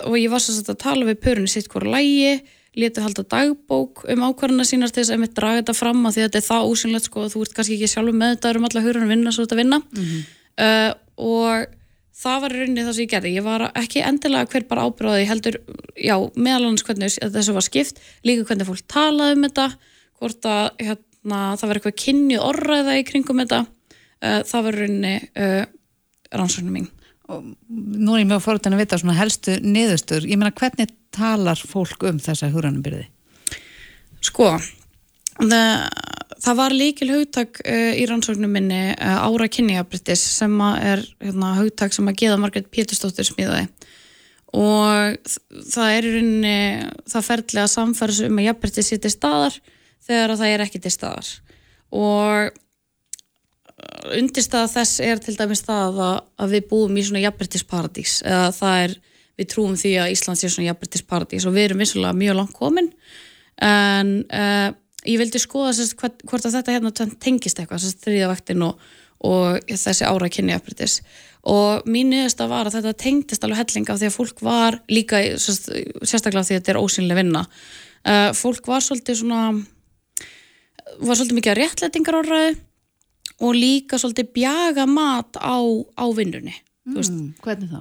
[SPEAKER 6] og ég var svo að tala við pörunni sitt hvora lægi létu halda dagbók um ákvarðana sínar til þess að einmitt draga þetta fram að því að þetta er það ósynlegt sko, þú ert kannski ekki sjálfur með þetta um alla að vinna svo þetta vinna. Uh, og það var í rauninni það sem ég gerði. Ég var ekki endilega hver bara ábyrðaði heldur, já, meðal annars hvernig þessu var skipt, líka hvernig fólk talaði um þetta, hvort að hérna, það var eitthvað kynni orðræða í kringum þetta, uh, það var í rauninni uh, rannsóknum mín
[SPEAKER 2] Nú er ég mjög fórhundin að vita svona helstu niðurstur. Ég meina, hvernig talar fólk um þessa hugranubyrði?
[SPEAKER 6] Sko, það, það var líkil hugtak uh, í rannsóknum minni uh, ára kynniabritis sem er hérna, hugtak sem að geða Margrét Pétursdóttir smíðaði og það er í rauninni það ferðlega samfærs um að jafnbrytis sé til staðar þegar að það er ekki til staðar og undirstaða þess er til dæmis það að, að við búum í svona jafnbrytisparadís eða það er, við trúum því að Ísland sé svona jafnbrytisparadís og við erum vissulega mjög langt komin. En uh, ég vildi skoða sérst, hvort, hvort að þetta hérna tengist eitthvað, sérst þriðavaktin og, og þessi ára kynni jafnbrytis og mín niðursta var að þetta tengdist alveg helling af því að fólk var líka, sérst, sérstaklega því að þetta er ósynlega vinna. Uh, fólk var svolítið svona var svolítið mikið að réttlætingar orðaði og líka svolítið bjaga mat á, á vinnunni
[SPEAKER 2] Mm, hvernig þá?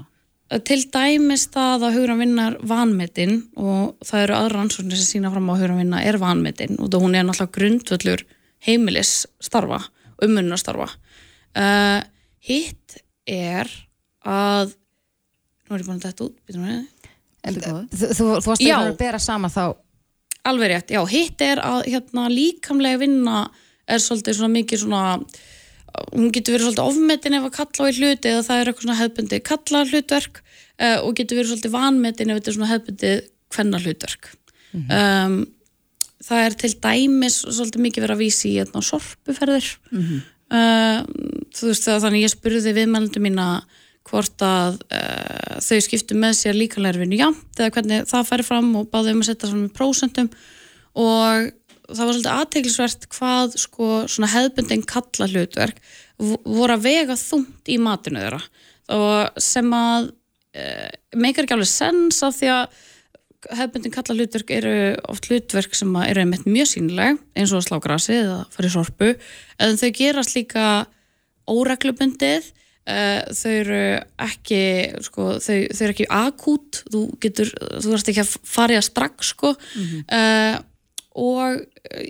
[SPEAKER 6] til dæmis það að hugran vinnar vanmetin og það eru aðra ansvörnir sem sína fram á að hugran vinna er vanmetin og það hún er náttúrulega grundvöllur heimilis starfa, ummunna starfa uh, hitt er að nú er ég búin að þetta út við.
[SPEAKER 3] En, þú, þú, þú varst
[SPEAKER 6] Já.
[SPEAKER 3] að bera saman þá.
[SPEAKER 6] Alveg rétt, já, hitt er að hérna, líkamlega vinna er svolítið svona mikið svona hún getur verið svolítið ofmetin ef að kalla á í hluti eða það er eitthvað svona hefbundi kalla hlutverk uh, og getur verið svolítið vanmetin ef þetta er svona hefbundi hvenna hlutverk um, það er til dæmis svolítið mikið verið að vísi í hérna, sorpuferðir. Uh, þú veist það þannig ég spurði viðmælundu mína hvort að uh, þau skiptu með sér líkanlega vinnu jamt eða hvernig það færi fram og báði um að setja svona prósentum. Og það var svolítið aðteglisvert hvað sko svona hefbundin kalla hlutverk vo- voru að vega þungt í matinu þeirra. Og sem að uh, meikar ekki alveg sens af því að hefbundin kalla hlutverk eru oft hlutverk sem eru einmitt mjög sínileg eins og að slá grasi eða fara í sorpu en þau gerast líka óreglubundið uh, þau eru ekki sko, þau, þau eru ekki akút þú getur, þú verðst ekki að fara í að strax sko. Uh, og uh,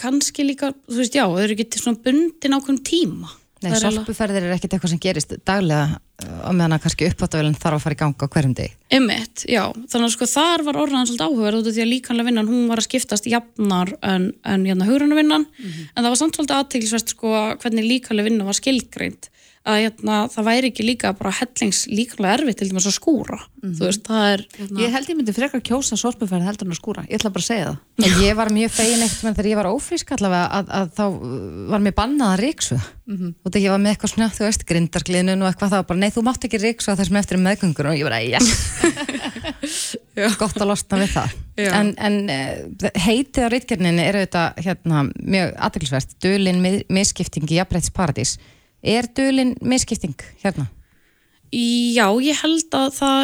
[SPEAKER 6] kannski líka þú veist já, þau eru ekki til svona bundin ákveðum tíma.
[SPEAKER 3] Nei,
[SPEAKER 6] er
[SPEAKER 3] sorpuferðir er ekkert eitthvað sem gerist daglega uh, á meðan að kannski uppáttavélinn þarf að fara í ganga hverjum degi.
[SPEAKER 6] Einmitt, já, þannig að sko þar var orðan svolítið áhugaverð út af því að líkanlega vinnan hún var að skiptast jafnar en, en hérna hugrunavinnan en það var samt svolítið aðteglisvert sko hvernig líkanlega vinna var skilgreint að hérna, það væri ekki líka bara hellings líkanlega erfitt til dæmis að skúra. Þú veist, það er hérna,
[SPEAKER 2] Ég held ég myndi frekar kjósa sorpuferð heldur en að skúra. Ég ætla bara að segja það.
[SPEAKER 3] En ég var mjög fegin eitt menn þegar ég var ófrísk allavega að, að þá uh, var mér bannað að ríksu mm -hmm. og þegar ég var með eitthvað snögt, þú veist, grindargliðnun og eitthvað það var bara, nei, þú mátt ekki ríksu að þessum eftir meðgöngur og ég bara, yes. <laughs> Gott að losna við það.
[SPEAKER 6] Já.
[SPEAKER 3] en, en uh, heitið á rítgerninni er auðvitað hérna, mjög aðeinsvert dulin misskipting í jafnrættis paradís er dulin misskipting hérna?
[SPEAKER 6] Já, ég held að það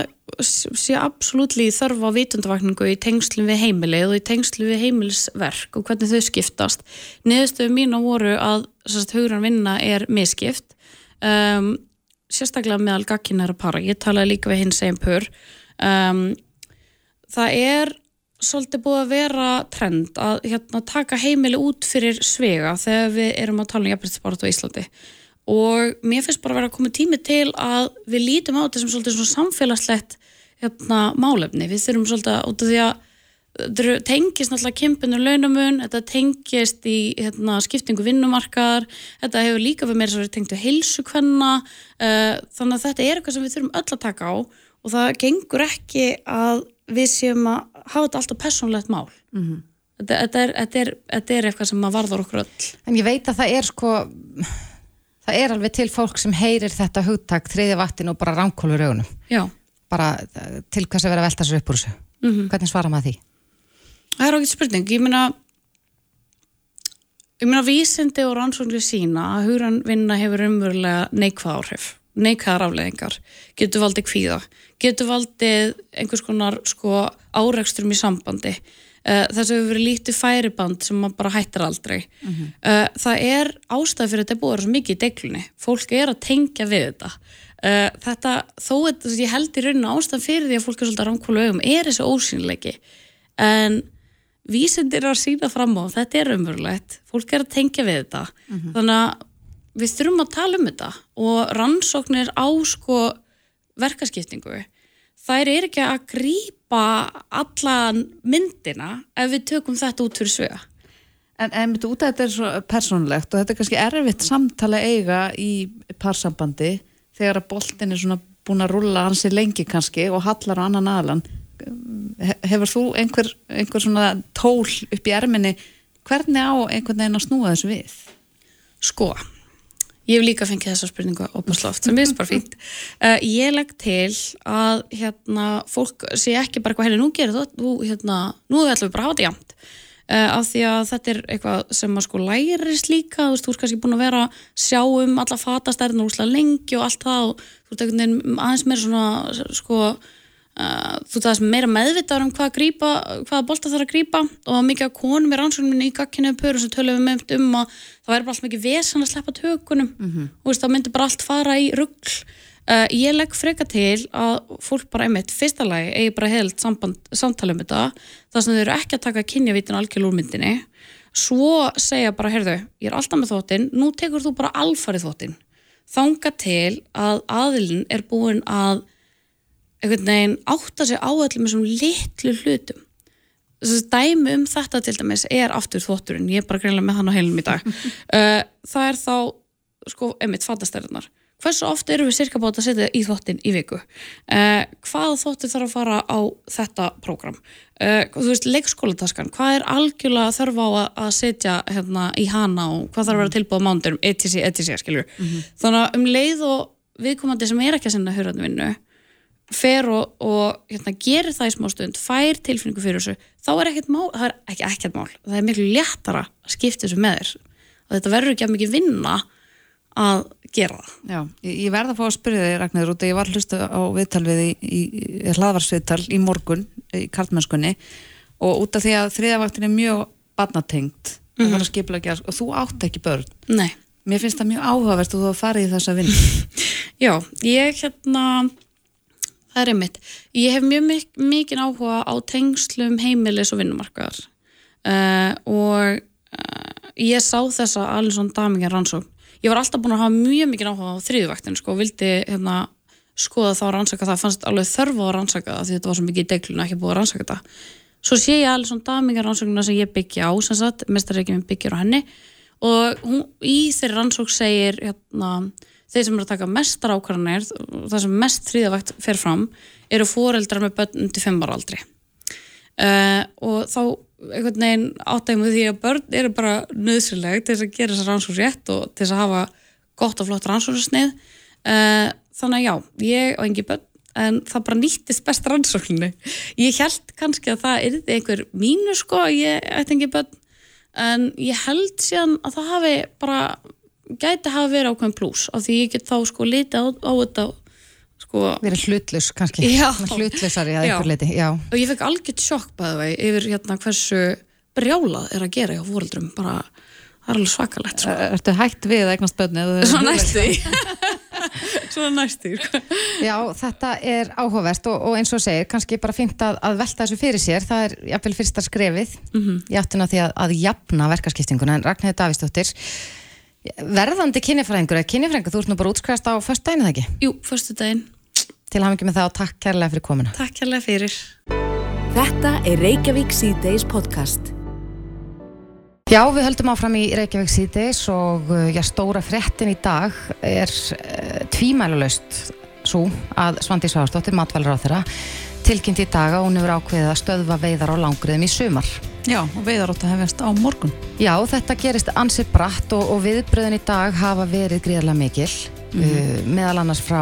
[SPEAKER 6] sé absolutt þörf á vitundavakningu í tengslum við heimilið og í tengslum við heimilisverk og hvernig þau skiptast. Niðurstöðu mína voru að hugran vinna er misskipt, um, sérstaklega meðal gagkinnæra para. Ég talaði líka við hins einn pur. Um, það er svolítið búið að vera trend að hérna, taka heimili út fyrir svega þegar við erum að tala um jafnbrytisbarat á Íslandi og mér finnst bara að vera að koma tími til að við lítum á þetta sem svolítið svona samfélagslegt hérna, málefni, við þurfum svolítið að út af því að þetta eru- tengist náttúrulega kempinu launamun, þetta tengist í hérna, skiptingu vinnumarkaðar þetta hefur líka við meira svo verið tengt við heilsu kvenna uh, þannig að þetta er eitthvað sem við þurfum öll að taka á og það gengur ekki að við séum að hafa þetta alltaf persónlegt mál. Þetta, þetta, er, þetta, er, þetta er eitthvað sem að varðar okkur öll.
[SPEAKER 3] En ég veit að það er sko það er alveg til fólk sem heyrir þetta hugtak þriði vaktin og bara ránkólur augunum
[SPEAKER 6] Já,
[SPEAKER 3] bara uh, til hvers að vera að velta sér upp úr þessu
[SPEAKER 6] Mhm.
[SPEAKER 3] hvernig svara maður því?
[SPEAKER 6] það er okkur spurning, ég meina ég meina vísindi og rannsóknir sína að hugran vinna hefur umverulega neikvað áhrif neikæðar afleðingar, getur valdið kvíða, getur valdið einhvers konar sko áreksturum í sambandi. Uh, þess að við verið lítið færiband sem maður bara hættir aldrei. uh, það er ástæð fyrir þetta er búið að vera svo mikið í deglunni. Fólk er að tengja við þetta. Uh, þetta, þó veist, ég held í rauninu ástæð fyrir því að fólk er svolítið rámkólu augum, er þessi ósynleiki. En vísindir eru að sína fram á, þetta er umverulegt, fólk er að tengja við þetta. Þannig að við þurfum að tala um þetta og rannsóknir á sko verkaskiptingu þær er ekki að grípa allan myndina ef við tökum þetta út fyrir svega
[SPEAKER 2] En, en myndi út að þetta er svo persónulegt og þetta er kannski erfitt samtala eiga í parsambandi þegar að boltin er svona búin að rulla hansi lengi kannski og hallar á annan aðlan hefur þú einhver, einhver svona tól upp í erminni? Hvernig á einhvern veginn að snúa þessu við?
[SPEAKER 6] sko, ég hef líka fengið þessa spurningu opasloft sem er bara fínt. Uh, <laughs> ég legg til að hérna, fólk sé ekki bara hvað henni nú gerir þú, hérna, nú ætlum við bara að hafa þetta jæmt uh, af því að þetta er eitthvað sem að sko lærist líka þú veist, þú ert kannski búin að vera sjá um alla fatastærn og úslega lengi og allt það og þú veginn aðeins meira svona sko þú veist meira meðvitaður um hvað að grípa, hvaða bolta þarf að grípa og mikið af konum í rannsóknum í gagkinuðu pöru sem tölum við með um að það væri bara allt mikið vesen að sleppa tökunum. Og veist, það myndi bara allt fara í rugg uh, ég legg freka til að fólk bara einmitt, fyrsta lagi eigi bara heilt samtala um þetta þar sem þau eru ekki að taka kynjavítin algjörl úr myndinni. Svo segja bara, heyrðu, ég er alltaf með þóttin nú tekur þú bara alfarið þóttin þanga til að aðilin er búin að einhvern veginn átta sig á öllum þessum litlu hlutum. Þess að dæmi um þetta til dæmis er aftur þvotturinn, ég er bara greinlega með hann á heilum í dag. Uh, <laughs> það er þá sko, emitt, fatastæriðnar hversu oft eru við cirka bátt að setja í þvottin í viku? Uh, hvað þvottir þarf að fara á þetta prógram? Uh, þú veist, leikskólataskan hvað er algjörlega þörf á að, setja hérna í hana og hvað þarf að vera tilbúið á mándurum, etc, etc, skiljur þannig að um leið og viðkomandi sem er ekki að senda hurðanvinnu fer og, og hérna, gerir það í smá stund, fær tilfinningu fyrir þessu þá er ekkert mál, það er ekki ekkert mál. Það er miklu léttara að skipta þessu með þér. Og þetta verður ekki að mikið vinna að gera það.
[SPEAKER 2] Já, ég, ég verða að fá að spyrja þig Ragnar út ég var hlustu á viðtal við í, í, í hlaðvarsviðtal í morgun í karlmennskunni og út af því að þriðavaktin er mjög barnatengt mm -hmm. skiplega, og þú átt ekki börn.
[SPEAKER 6] Nei,
[SPEAKER 2] mér finnst það mjög áhugavert og þú fara í þessa vinn <laughs>
[SPEAKER 6] já, ég hérna það er einmitt, ég hef mjög mik mikið áhuga á tengslum heimilis og vinnumarkaðar. Uh, og uh, ég sá þessa Alisson Damingar rannsókn. Ég var alltaf búin að hafa mjög mikið áhuga á þriðvæktin sko, vildi hérna skoða þá rannsaka það, fannst alveg þörfu að rannsaka það því þetta var svo mikið í deglun ekki búið að rannsaka það svo sé ég alveg svona damingar rannsóknuna sem ég byggja á sem sagt, mestarreikjum byggjar á henni. Og hún, í þeirri rannsók segir hérna, þeir sem eru að taka mestar ákvarðanir það sem mest þriðavægt fer fram eru foreldrar með börn undir 5 ára aldri. Uh, og þá einhvern veginn áttægum við því að börn eru bara nöðsynleg til þess að gera þessa rannsók rétt og til þess að hafa gott og flott rannsóknarsnið. Uh, þannig að já, ég og engi börn en það bara nýttist best rannsókninni. Ég held kannski að það er einhver mínu sko að ég ætti engi börn en ég held síðan að það hafi bara gæti hafa verið ákveðin pluss af því ég get þá sko litið á, á þetta sko
[SPEAKER 3] Verið hlutlus kannski.
[SPEAKER 6] Já.
[SPEAKER 3] Hlutlusari að leiti Já,
[SPEAKER 6] og ég fekk algjört sjokk bæði vei yfir hérna hversu brjálað er að gera hjá fóreldrum bara, það er alveg svakalegt sko.
[SPEAKER 2] Ertu hægt við að eignast börn eða-
[SPEAKER 6] svona næstu <laughs> svona næstu.
[SPEAKER 3] Já, þetta er áhugavert og, og eins og segir, kannski bara fínt að, að velta þessu fyrir sér, það er jafnvel fyrsta skrefið í áttuna því að, að jafna verkaskiptinguna, en Ragnhildur Davíðsdóttir verðandi kynjafræðingur eða kynjafræðingur, þú ert nú bara útskrifast á först daginn eða ekki,
[SPEAKER 6] jú, förstu daginn,
[SPEAKER 3] til hafingi með það og takk kærlega fyrir komuna.
[SPEAKER 6] Takk hérlega fyrir.
[SPEAKER 1] Þetta er Reykjavík C-Days podcast.
[SPEAKER 3] Já, við höldum áfram í Reykjavík síðdeis og uh, já, stóra fréttin í dag er uh, tvímælalaust svo að Svandi Svársdóttir, matvælur á þeirra, tilkynnt í dag að hún hefur ákveðið að stöðva veiðar á langriðum í sumar.
[SPEAKER 2] Já, og veiðar átt að hefjast á morgun
[SPEAKER 3] Já, þetta gerist ansi bratt og, og viðbröðin í dag hafa verið gríðarlega mikil uh, meðal annars frá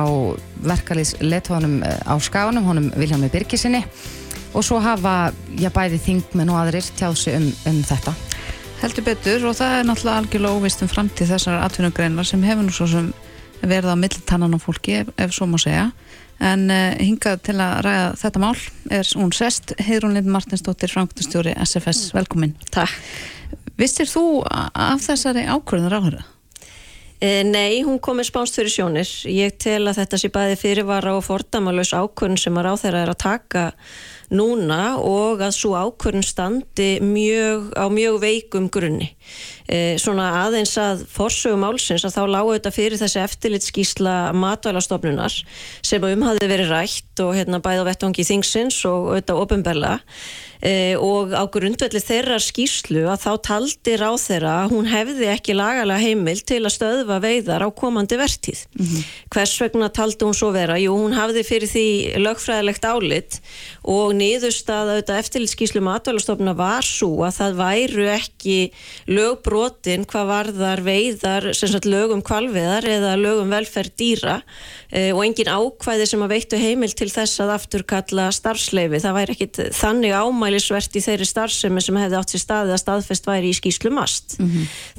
[SPEAKER 3] verkalýs letóðanum á skáunum, honum Viljámi Birgisinni og svo hafa, já, bæði þingmenn og aðrir tjáðsi um, um þetta.
[SPEAKER 2] Heldur betur og það er náttúrulega algjörlega óvist um framtíð þessar atvinnugreinar sem hefur nú svo sem verða á millitannan á fólki ef, ef svo má segja en uh, hingað til að ræða þetta mál er hún sest, Heiðrún Lind Martinsdóttir Frankustjóri SFS, velkomin
[SPEAKER 7] Takk.
[SPEAKER 2] Vissir þú af þessari ákvörðun ráðherra?
[SPEAKER 7] E, nei, hún kom með spánst fyrir sjónir. Ég tel að þetta sé bæði fyrirvara og fordamalus ákvörn sem að ráþeira er að taka núna og að svo ákvörn standi mjög, á mjög veikum grunni. E, svona aðeins að forsögum álsins að þá lágu þetta fyrir þessi eftirlitskísla matvælastofnunar sem um hafði verið rætt og hérna bæði á vettvangi þingsins og auðvitað ofinberla e, og á grundvelli þeirra skíslu að þá taldi ráð þeirra að hún hefði ekki lagalega heimil til að stöðva veiðar á komandi vertíð. Hvers vegna taldi hún svo vera? Jú, hún hafði fyrir því lögfræðilegt álit og niðurstaða auðvitað eftirlitskíslu matvælastofna var svo að það væru ekki lögbrotin hvað varðar veiðar, sem sagt lögum kvalveðar eða lögum velferð dýra e, og engin ákvæði sem að veittu heimil til þess að afturkalla starfsleifi. Það væri ekkit þannig ámælisvert í þeirri starfsemi sem hefði átt sér staði að staðfest væri í skýslu mast.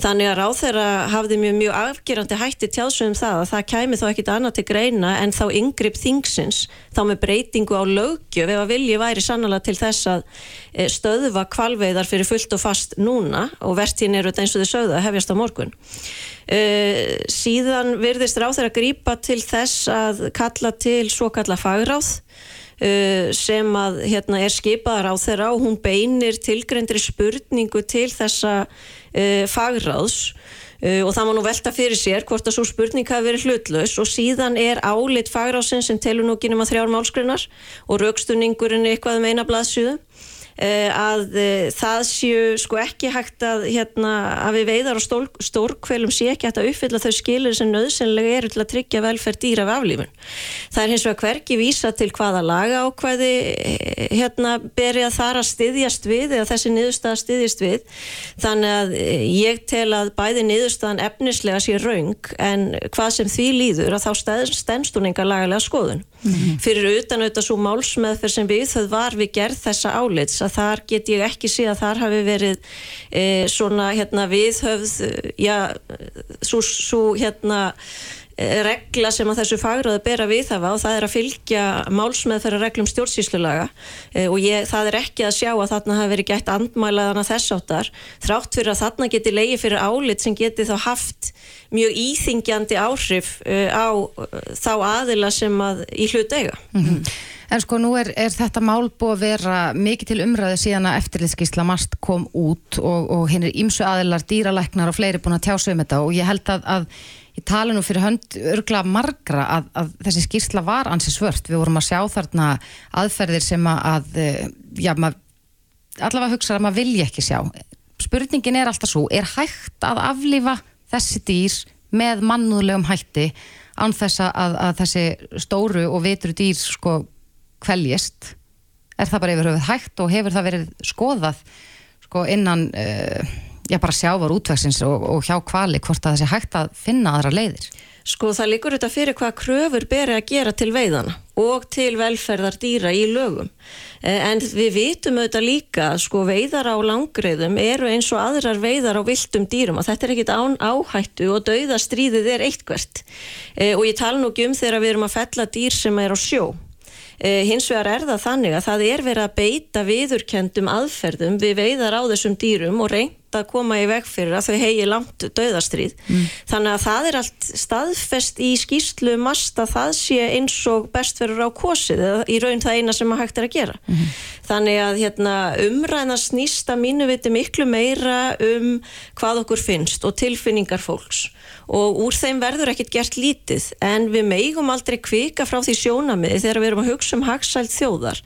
[SPEAKER 7] Þannig að ráþeira hafði mjög, mjög afgerandi hætti tjáðsum það að það kæmi þá ekkit annað til greina en þá yngripp þingsins þá með breytingu á lögjöf ef að vilji væri sannlega til þess að eh, stöðva kvalveiðar fyrir fullt og fast núna og vertíðin eru eins og þið sögðu að hefjast á morgun. Uh, síðan virðist ráð þeirra grípa til þess að kalla til svo kalla fagráð sem að hérna er skipaðar á þeirra og hún beinir tilgreyndri spurningu til þessa uh, fagráðs. Uh, og það má nú velta fyrir sér hvort að svo spurning hafi verið hlutlaus og síðan er álit fagrásin sem telur nú ekki nema þrjár málskrinnar og raukstunningurinn eitthvað um eina blaðsjöðu uh, að uh, það séu sko ekki hægt að hérna að við veiðar og stól, stórkvelum sé ekki hægt að uppfylla þau skilir sem nöðsynlega eru til að tryggja velferð dýra af aflífun. Það er hins vegar hverki vísa til hvaða laga ákvæði eh, hérna beri að þar að styðjast við eða þessi niðurstaða styðjast við þannig að eh, ég tel að bæði niðurstaðan efnislega sé raung en hvað sem því líður að þá stend- stendst hún enga lagalega skoðun. Fyrir utan auðvitað svo málsmeðferð sem við þau var við gerð þessa álits að þar get ég ekki að þar hafi verið e, svona hérna viðhöfð eh, já, svo, svo hérna eh, regla sem að þessu fagráðu bera við það og það er að fylgja málsmeðferðar reglum stjórnsýslulaga e, og ég, það er ekki að sjá að þarna hafi verið gætt andmælaðana þess áttar þrátt fyrir að þarna geti leigi fyrir álit sem geti þá haft mjög íþingjandi áhrif uh, á þá aðila sem að í hlut eiga.
[SPEAKER 3] En sko nú er, er þetta mál búið að vera mikið til umræðu síðan að eftirlitskísla mast kom út og, og hinn er ímsu aðilar, dýralæknar og fleiri búin að tjása um þetta og ég held að, að ég tala nú fyrir hönd örgla margra að, að þessi skísla var ansi svört. Við vorum að sjá þarna aðferðir sem að, að já, mað, allavega hugsa að maður vilja ekki sjá. Spurningin er alltaf svo, er hægt að aflifa þessi dýr með mannúðlegum hætti án þess að, að þessi stóru og vitru dýr sko kveljist er það bara yfir höfuð hægt og hefur það verið skoðað sko innan uh, já bara sjávar útvegsins og, og hjá kvali hvort að það sé hægt að finna aðra leiðir
[SPEAKER 7] Sko það líkur þetta fyrir hvað kröfur beri að gera til veiðana og til velferðar dýra í lögum. Eh, En við vitum auðvitað líka sko veiðar á langreiðum eru eins og aðrar veiðar á viltum dýrum og þetta er ekkit án áhættu og dauðastríðið er eitthvert. Eh, Og ég tala nú ekki um þegar við erum að fella dýr sem er á sjó. Eh, hins vegar er það þannig að það er verið að beita viðurkendum aðferðum við veiðar á þessum dýrum og reynd að koma í veg fyrir að þau hegi langt döðastríð. Þannig að það er allt staðfest í skýrslu mast að það sé eins og best verður á kosið eða í raun það eina sem að hægt er að gera. Þannig að hérna, umræðna snýst að mínu viti miklu meira um hvað okkur finnst og tilfinningar fólks og úr þeim verður ekkert gert lítið. En við meigum aldrei kvika frá því sjónamiði þegar við erum að hugsa um hagsælt þjóðar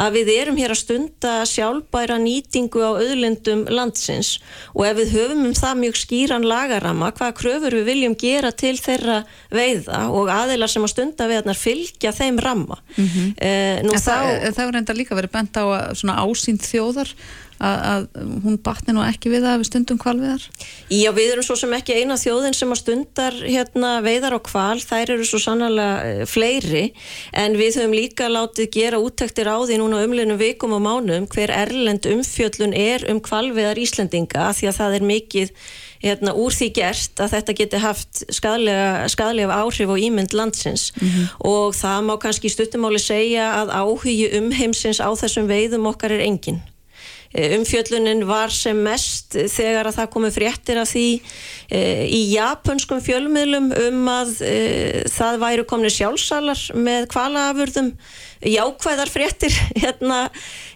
[SPEAKER 7] að við erum hér að stunda sjálfbæra nýtingu á auðlindum landsins. Og ef við höfum um það mjög skýran lagarama hvaða kröfur við viljum gera til þeirra veiða og aðilar sem að stunda veiðnar fylgja þeim ramma. Mm -hmm. eh,
[SPEAKER 2] En það, það er enda líka verið bent á að svona ásýnd þjóðar að, að hún batni nú ekki við það við stundum kvalviðar?
[SPEAKER 7] Já, við erum svo sem ekki eina þjóðin sem að stundar hérna, veiðar á kval, þær eru svo sannlega fleiri en við höfum líka látið gera úttektir á því núna umliðnum vikum og mánum hver erlend umfjöllun er um kvalviðar Íslendinga því að það er mikið hérna, úr því gert að þetta geti haft skadlega, skadlega áhrif og ímynd landsins mm -hmm. og það má kannski stuttumáli segja að áhugi um heimsins á þessum veiðum okkar er engin e, umfjöllunin var sem mest þegar að það komi fréttir af því e, í japanskum fjölmiðlum um að e, það væru komni sjálfsalar með kvalafurðum jákvæðar fréttir <laughs> hérna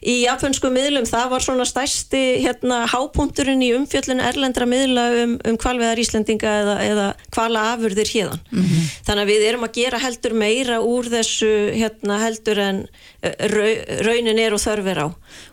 [SPEAKER 7] í japansku miðlum, það var svona stærsti hérna hápunkturinn í umfjöllun erlendra miðla um, um kvalveðar Íslandinga eða, eða kvala afurðir hérðan. Mm -hmm. Þannig að við erum að gera heldur meira úr þessu hérna heldur en raunin er og þörfir á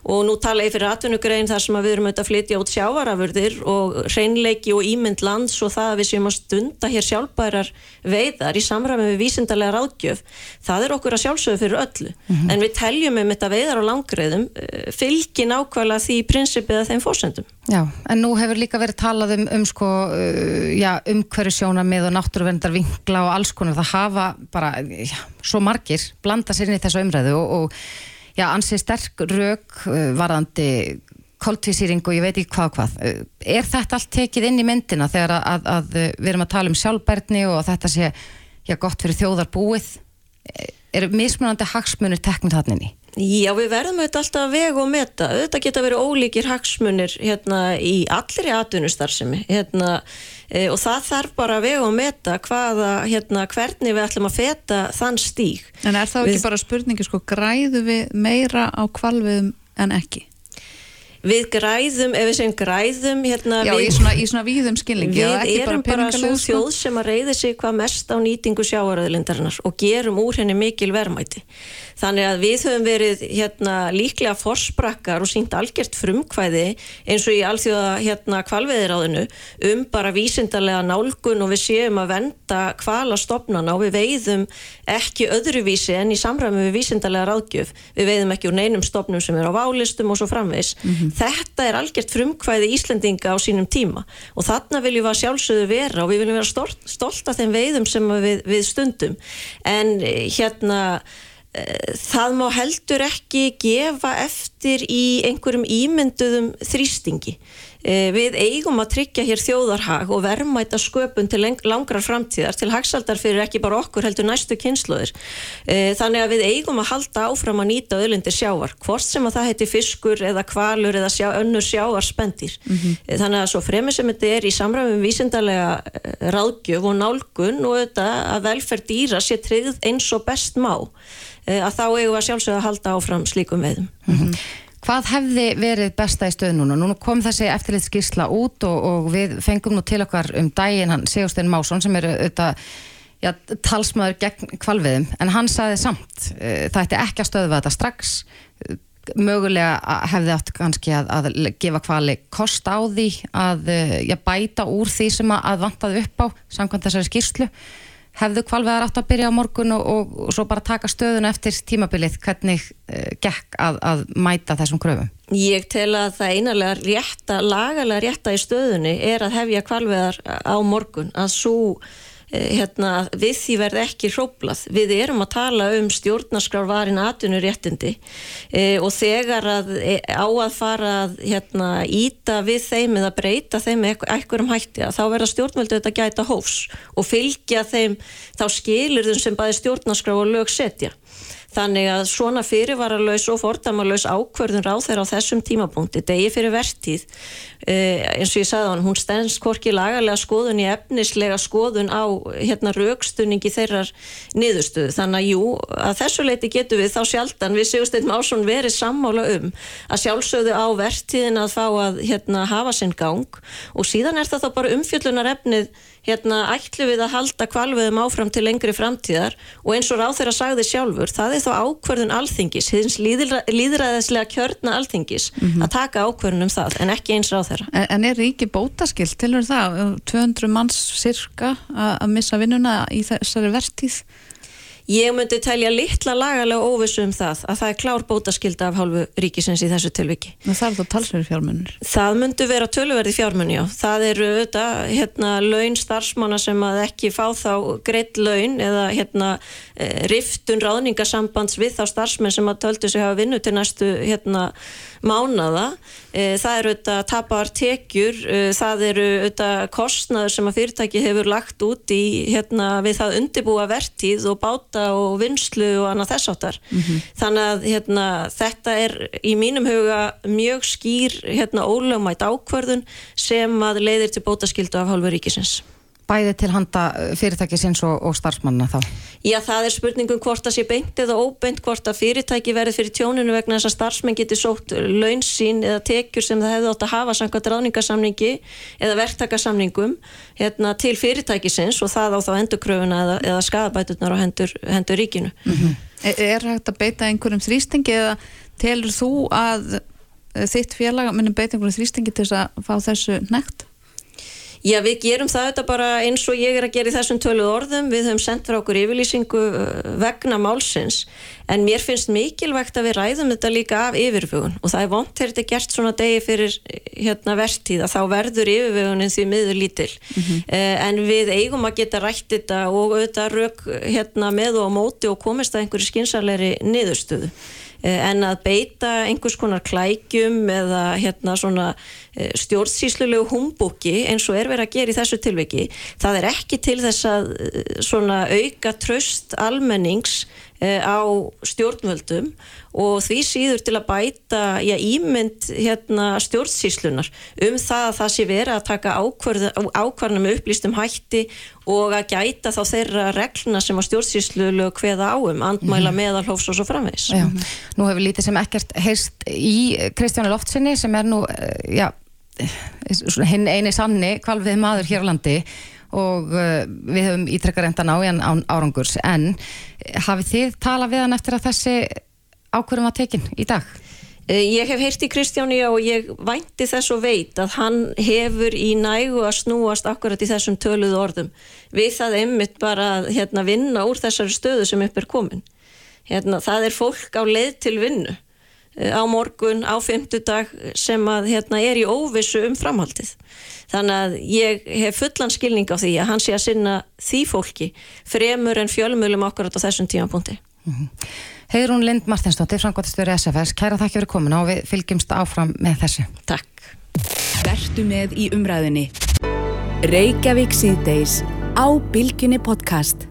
[SPEAKER 7] og nú tala ég fyrir atvinnugrein þar sem við erum auðvitað að flytja út sjávarafurðir og hreinleiki og ímynd lands og það að við séum að stunda hér sjálfbærar veiðar í samræmi við vísindarlega ráðgjöf, það er okkur að sjálfsögðu fyrir öllu, mm -hmm. en við teljum um þetta veiðar á langriðum eh, fylgi nákvæmlega því prinsipið að þeim fórsendum.
[SPEAKER 3] Já, en nú hefur líka verið talað um, um sko, uh, umhverju sjónamið og náttúruvendar vingla og alls konar, það hafa bara, já, svo margir blanda sér inn í þessu umræðu og, og já, ansið sterk rauk uh, varðandi koltvísýring og ég veit ekki hvað hvað. Uh, er þetta allt tekið inn í myndina þegar að, að, að við erum að tala um sjálfbærni og þetta sé já, gott fyrir þjóðar búið? Er mismunandi hagsmunir teknum þannig?
[SPEAKER 7] Já, við verðum auðvitað alltaf að vega og meta. Auðvitað geta verið ólíkir hagsmunir hérna, í allri atvinnustarfsemi hérna, e, og það þarf bara að vega og meta hvaða, hérna, hvernig við ætlum að feta þann stíg.
[SPEAKER 2] En er þá ekki við... bara spurningi, sko, græðu við meira á kvalviðum en ekki?
[SPEAKER 7] Við græðum, ef við segjum græðum hérna,
[SPEAKER 2] Já,
[SPEAKER 7] við,
[SPEAKER 2] í svona, í svona víðum skilningi
[SPEAKER 7] Við erum bara, bara svo þjóð sem að reyði sig hvað mest á nýtingu sjáaröðlindarinnar og gerum úr henni mikil verðmæti þannig að við höfum verið hérna, líklega forsprakkar og sínt algjört frumkvæði eins og í alþjóða hérna kvalveðiráðinu um bara vísindarlega nálgun og við séum að venda kvalastofnana og við veiðum ekki öðruvísi en í samræmi við vísindarlega ráðgjöf. Við veiðum ekki úr neinum stofnum sem er á válistum og svo framvegs mm -hmm. þetta er algjört frumkvæði Íslendinga á sínum tíma og þarna viljum við að sjálfsögðu vera og við viljum vera stolt, stolt af þeim veiðum sem við, við stundum. En eh, hérna það má heldur ekki gefa eftir í einhverjum ímynduðum þrýstingi. Eh, við eigum að tryggja hér þjóðarhag og verðmæta sköpun til langrar framtíðar, til hagsaldar fyrir ekki bara okkur heldur næstu kynsluður. Eh, þannig að við eigum að halda áfram að nýta öðlindir sjáar, hvort sem að það heiti fiskur eða kvalur eða sjá, önnur sjáar spendir. Mm -hmm. Þannig að svo fremið sem þetta er í samræðum vísindarlega ráðgjöf og nálgun og þetta að velferð dýra sé tryggð eins og best má. Að þá eigum við að sjálfsögða að halda áfram slíkum veðum. Mm -hmm.
[SPEAKER 3] Hvað hefði verið besta í stöð núna? Nú kom þessi eftirlitskísla út og, og við fengum nú til okkar um daginn hann Sigurstein Másson sem er auðvitað já, talsmaður gegn kvalviðum en hann saði samt uh, það ætti ekki að stöðva þetta strax. Mögulega hefði átt kannski að, að gefa kvali kost á því að uh, já, bæta úr því sem að vantaði upp á samkvæmt þessari skíslu hefðu kvalveðar átt að byrja á morgun og, og, og svo bara taka stöðuna eftir tímabilið hvernig uh, gekk að, að mæta þessum kröfum?
[SPEAKER 7] Ég tel að það einarlega rétta, lagalega rétta í stöðunni er að hefja kvalveðar á morgun að svo hérna, við því verð ekki hróplað. Við erum að tala um stjórnarskrárvarin atvinnuréttindi e, og þegar að, e, á að fara að hérna, íta við þeim eða breyta þeim eitthvað um hætti að þá verða stjórnvöldu þetta gæta hófs og fylgja þeim þá skilur þeim sem bæði stjórnarskrár og lög setja. Þannig að svona fyrirvaralös og fordamalös ákverðun ráð þeirra á þessum tímapunkti, degi fyrir vertíð, eh, eins og ég sagði hann, hún stendst korki lagalega skoðun í efnislega skoðun á hérna raukstunningi þeirrar niðurstöðu. Þannig að jú, að þessu leiti getur við þá sjaldan, við séumst eitthvað ásson verið sammála um að sjálfsögðu á vertíðin að fá að hérna, hafa sinn gang og síðan er það þá bara umfjöllunar efnið hérna ætlu við að halda kvalveðum áfram til lengri framtíðar og eins og ráð þeirra sagði sjálfur, það er þá ákverðun alþingis, hins líðræðislega kjörna alþingis mm -hmm. að taka ákverðun um það en ekki eins ráð þeirra.
[SPEAKER 2] En, en er ríki bótaskilt til það, 200 manns cirka að missa vinnuna í þessari vertíð?
[SPEAKER 7] Ég myndi telja litla lagalega óvissu um það að það er klár bótaskylda af hálfu ríkisins í þessu tilviki.
[SPEAKER 2] Það er þá talsverði fjármunir.
[SPEAKER 7] Það myndi vera töluverði fjármunni á. Það eru auðvitað hérna, laun starfsmanna sem að ekki fá þá greitt laun eða hérna, eh, riftun ráðningasambands við þá starfsmenn sem að töldu sig hafa vinnu til næstu hérna, mánada. Eh, það eru auðvitað tapar tekjur, eh, það eru auðvitað kostnaður sem að fyrirtæki hefur lagt út í hérna, við það undibúa vertíð og báta og vinslu og annað þess áttar. Þannig að hérna, þetta er í mínum huga mjög skýr hérna, ólögmætt ákvörðun sem að leiðir til bótaskyldu af hálfu ríkisins.
[SPEAKER 3] Bæði til handa fyrirtækisins og, og starfsmanna þá.
[SPEAKER 7] Já, það er spurningum hvort það sé beint eða óbeint hvort að fyrirtæki verði fyrir tjóninu vegna þess að starfsmenn geti sótt laun sín eða tekjur sem það hefði átt að hafa samkvæmt ráðningasamningi eða verktakasamningum hérna, til fyrirtækisins og það á þá endurkröfuna eða, eða skadabæturnar á hendur, hendur ríkinu.
[SPEAKER 2] Er, er hægt að beita einhverjum þrýstingi eða telur þú að eh, þitt félag munum beita einhverjum þrýstingi til þess að fá þessu nekt?
[SPEAKER 7] Já, við gerum það þetta bara eins og ég er að gera í þessum töluð orðum. Við höfum sendt frá okkur yfirlýsingu uh, vegna málsins en mér finnst mikilvægt að við ræðum þetta líka af yfirvögun og það er vont þegar þetta er gert svona degi fyrir hérna vertíð að þá verður yfirvögunin því miður lítil. eh, en við eigum að geta rætt þetta og auðvitað rauk hérna með og á móti og komist að einhverju skinsalegri niðurstöðu. Eh, en að beita einhvers konar klækjum eða hérna svona eh, stjórnsýslulegu humbúki eins og er verið að gera í þessu tilviki það er ekki til þess að eh, svona auka tröst almennings á stjórnvöldum og því síður til að bæta já, ímynd hérna, stjórnsýslunar um það að það sé verið að taka ákvarðanum með upplýstum hætti og að gæta þá þeirra regluna sem að stjórnsýslulegu kveða áum, andmæla mm. meðalhófs og svo framvegs.
[SPEAKER 3] Já, nú hefur lítið sem ekkert heyrst í Kristjáni Loftsinni sem er nú, eh, já, svona hinn eini sanni kvalvið maður hér á landi og uh, við höfum ítrekkar endan á í hann árangurs en hafið þið talað við hann eftir að þessi ákvörðum var tekin í dag?
[SPEAKER 7] Eh, Ég hef heyrt í Kristjáni og ég vænti þess og veit að hann hefur í nægu að snúast akkurat í þessum töluðu orðum. Við það einmitt bara að hérna, vinna úr þessari stöðu sem upp er komin. Hérna, það er fólk á leið til vinnu eh, á morgun, á fimmtudag sem að hérna, er í óvissu um framhaldið. Þannig að ég hef fullan skilning á því að hann sé að sinna því fólki fremur en fjölmjölum akkurat á þessum tímapunkti.
[SPEAKER 3] Heiðrún Lind Martinsdóttir, frangværtastöru SFS, kæra þakki fyrir komuna og við fylgjumst áfram með þessu.
[SPEAKER 7] Takk.
[SPEAKER 1] Vertu með í umræðinni. Reykjavík síðdeis á Bilginni podcast.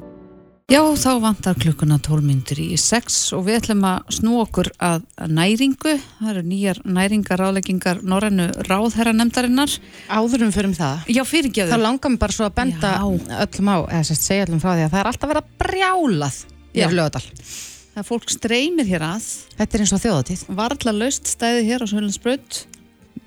[SPEAKER 2] Já, þá vantar klukkuna 12 myndir í 6 og við ætlum að snú okkur að næringu. Það eru nýjar næringaráleggingar Norrænu ráðherra nefndarinnar.
[SPEAKER 3] Áðurum fyrir það.
[SPEAKER 2] Já, fyrirgeður.
[SPEAKER 3] Það langar mig bara svo að benda
[SPEAKER 2] Já.
[SPEAKER 3] öllum á, eða sérst segja öllum frá því að það er alltaf verið að brjálað í lögadal.
[SPEAKER 2] Það er fólk streymir hér að.
[SPEAKER 3] Þetta er eins og þjóðatíð.
[SPEAKER 2] Varla laust stæði hér á Sjölandsbraut.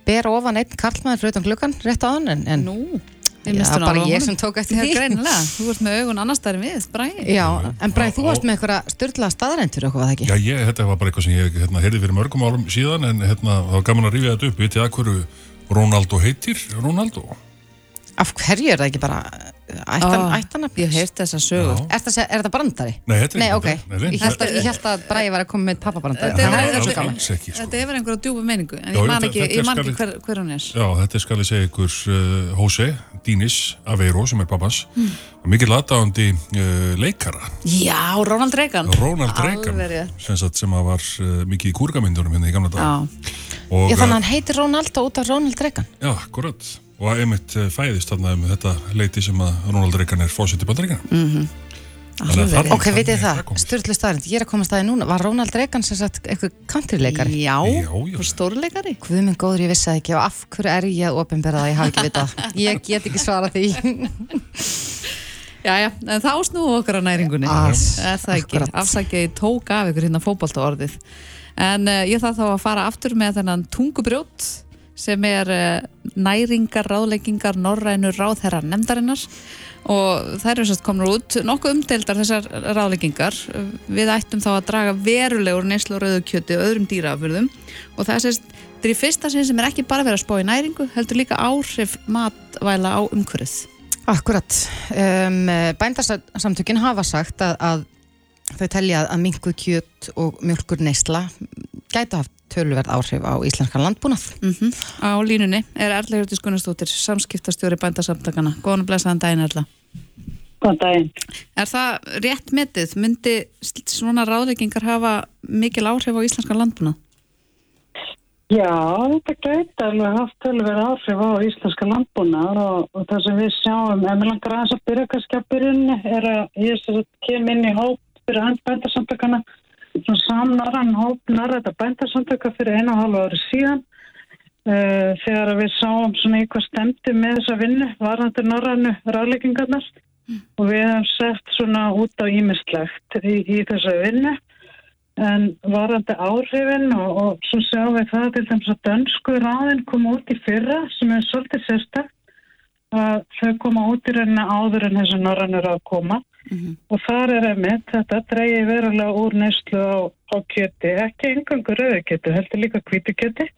[SPEAKER 3] Ber ofan einn karlmaður fyrir utan gluggan, rétt á hann, en, en
[SPEAKER 2] Nú,
[SPEAKER 3] Já, bara ég sem tók eftir
[SPEAKER 2] því. <laughs> greinilega. Þú ert með augun annars stæri við, Bræði.
[SPEAKER 3] Já, en Bræði, þú varst með eitthvað styrla staðarendur eitthvað, það ekki?
[SPEAKER 8] Já, ég, þetta var bara eitthvað sem ég hérna, heyrði fyrir mörgum árum síðan en hérna, það var gaman að rífa þetta upp vitið að hverju Ronaldo heitir Ronaldo
[SPEAKER 3] Af hverju er það ekki bara ættan,
[SPEAKER 2] Ó,
[SPEAKER 3] ættanafn?
[SPEAKER 2] Ég hef heyrt þessa sögur.
[SPEAKER 3] Er, er þetta brandari?
[SPEAKER 8] Nei, þetta er
[SPEAKER 3] Nei,
[SPEAKER 8] ekki
[SPEAKER 3] ok.
[SPEAKER 8] brandari.
[SPEAKER 3] Ég held að, ég held að Bræði var að koma með pappabrandari.
[SPEAKER 2] Þetta er- er-
[SPEAKER 3] gaman.
[SPEAKER 8] alls ekki sko.
[SPEAKER 2] Þetta hefur einhverja djúpa meiningu, en
[SPEAKER 8] Já,
[SPEAKER 2] ég man ekki, ég man ekki
[SPEAKER 8] ég-
[SPEAKER 2] hver, hver hún er.
[SPEAKER 8] Já, þetta skal ég segja ykkur uh, Jose Dínis Aveiro sem er pappans mm. mikið lataðandi uh, leikara
[SPEAKER 2] Já, Ronald Reagan.
[SPEAKER 8] Ronald Reagan
[SPEAKER 2] Alveg rétt.
[SPEAKER 8] sem, sem að var uh, mikið í kúrgamyndunum hérna í gamla dag
[SPEAKER 2] Já.
[SPEAKER 8] og,
[SPEAKER 3] þannig að
[SPEAKER 8] uh,
[SPEAKER 3] hann heitir Ronaldo út af Ronald Reagan.
[SPEAKER 8] já, akkurat og einmitt uh, fæðist þarna um þetta leiti sem að Ronald Reagan er fósitt í bandaríkana mm.
[SPEAKER 2] Rétt.
[SPEAKER 3] Ok, vitið það, styrlu staðarind, ég er að koma staði núna. Var Ronald Reagan sem sagt eitthvað countryleikari?
[SPEAKER 2] Já,
[SPEAKER 8] Já,
[SPEAKER 2] stórleikari.
[SPEAKER 3] Guð minn góður, ég vissi það ekki og af hverju er ég að opinbera það, ég hafi ekki vitað. <laughs> Ég get ekki svarað því. <laughs>
[SPEAKER 2] Já, já, en þá snúum við okkur á næringunni.
[SPEAKER 3] As,
[SPEAKER 2] Er það ekki?
[SPEAKER 3] akkurat.
[SPEAKER 2] Afsakið, ég tók af ykkur hérna fótbolta orðið. En uh, ég þarf þá að fara aftur með þennan tungubrjót sem er uh, næringar, ráðleggingar, norrænu ráðherra nefndarinnar. Og þær eru sérst komur út nokkuð umdeildar þessar ráðleggingar. Við ættum þá að draga verulegur neyslu og rauðu kjöti og öðrum dýraafurðum. Og það er sérst, þetta er í fyrsta sinn sem er ekki bara verið að spá í næringu, heldur líka áhrif matvæla á umhverfið.
[SPEAKER 3] Akkurat. Um, Bændarsamtökin hafa sagt að, að þau telja að mingu kjöt og mjölkur neysla gætu haft töluverð áhrif á íslenskan landbúnað.
[SPEAKER 2] Mm Á línunni er Erla Hjörtis Gunnarsdóttir, samskiptastjóri bændasamtakana. Góðan og blessaðan daginn Erla.
[SPEAKER 9] Góðan daginn.
[SPEAKER 2] Er það rétt metið? Myndi svona ráðleikingar hafa mikil áhrif á íslenskan landbúnað?
[SPEAKER 9] Já, þetta gæti alveg haft tölverið áhrif á íslenska landbúnar og, og það sem við sjáum, ef mér langar aðeins að byrja kannski að byrjunni, er að ég kem inn í hóp fyrir hand bændarsamtökana, svona samnaran hóp narræta bændarsamtöka fyrir einu og halva ári síðan, uh, þegar við sáum svona eitthvað stemdi með þessa vinnu, varandi norrannu ráðleikingarnar og við hefum sett svona út á ímislegt í, í þessa vinnu. En varandi áhrifin og, og svo sjáum við það til dæmis að dönsku ráðin koma út í fyrra sem er svolítið sérstakt að þau koma út í rauninni áður en þessu norrannur að koma og þar er einmitt þetta dreigi verulega úr neyslu á, á kjöti, ekki engangur rauðu kjöti, heldur líka hvítu kjöti.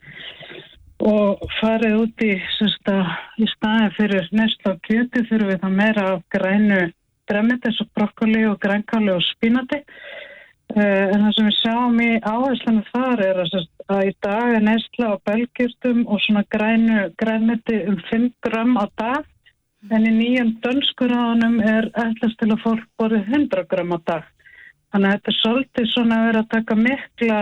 [SPEAKER 9] Og farið út í, í staðin fyrir neyslu á kjöti þurfum við það meira af grænu dremmit eins og brokkoli og grænkáli og spínati. Uh, en það sem við sjáum í áherslanu þar er að, að í dag er neysla á belgjurtum og svona grænu grænmeti um 5 gram á dag en í nýjum dönskuráðunum er ætlast til að fólk borðið 100 gram á dag. Þannig að þetta er svolítið svona að vera að taka mikla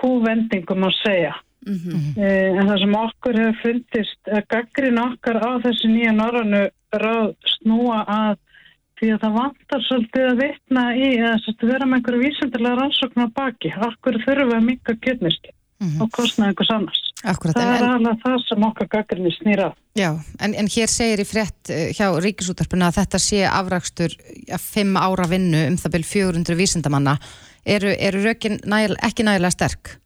[SPEAKER 9] kúvendingum að segja. Uh, en það sem okkur hefur fundist, að gaggrin okkar á þessi nýja norrannu ráð snúa að því að það vantar svolítið að vitna í að svolítið vera með einhverju vísendilega rannsóknar baki. Akkur þurfum við að minka kjötniski og kostna einhvers annars.
[SPEAKER 3] Akkurat,
[SPEAKER 9] það
[SPEAKER 3] en-
[SPEAKER 9] er alveg það sem okkar gaggrinni snýra.
[SPEAKER 3] Já, en, en hér segir í frétt eh, hjá Ríkisútarpuna að þetta sé afrakstur ja, fimm ára vinnu um það byrj 400 vísindamanna. Eru, eru rökin næl, ekki nægilega sterk?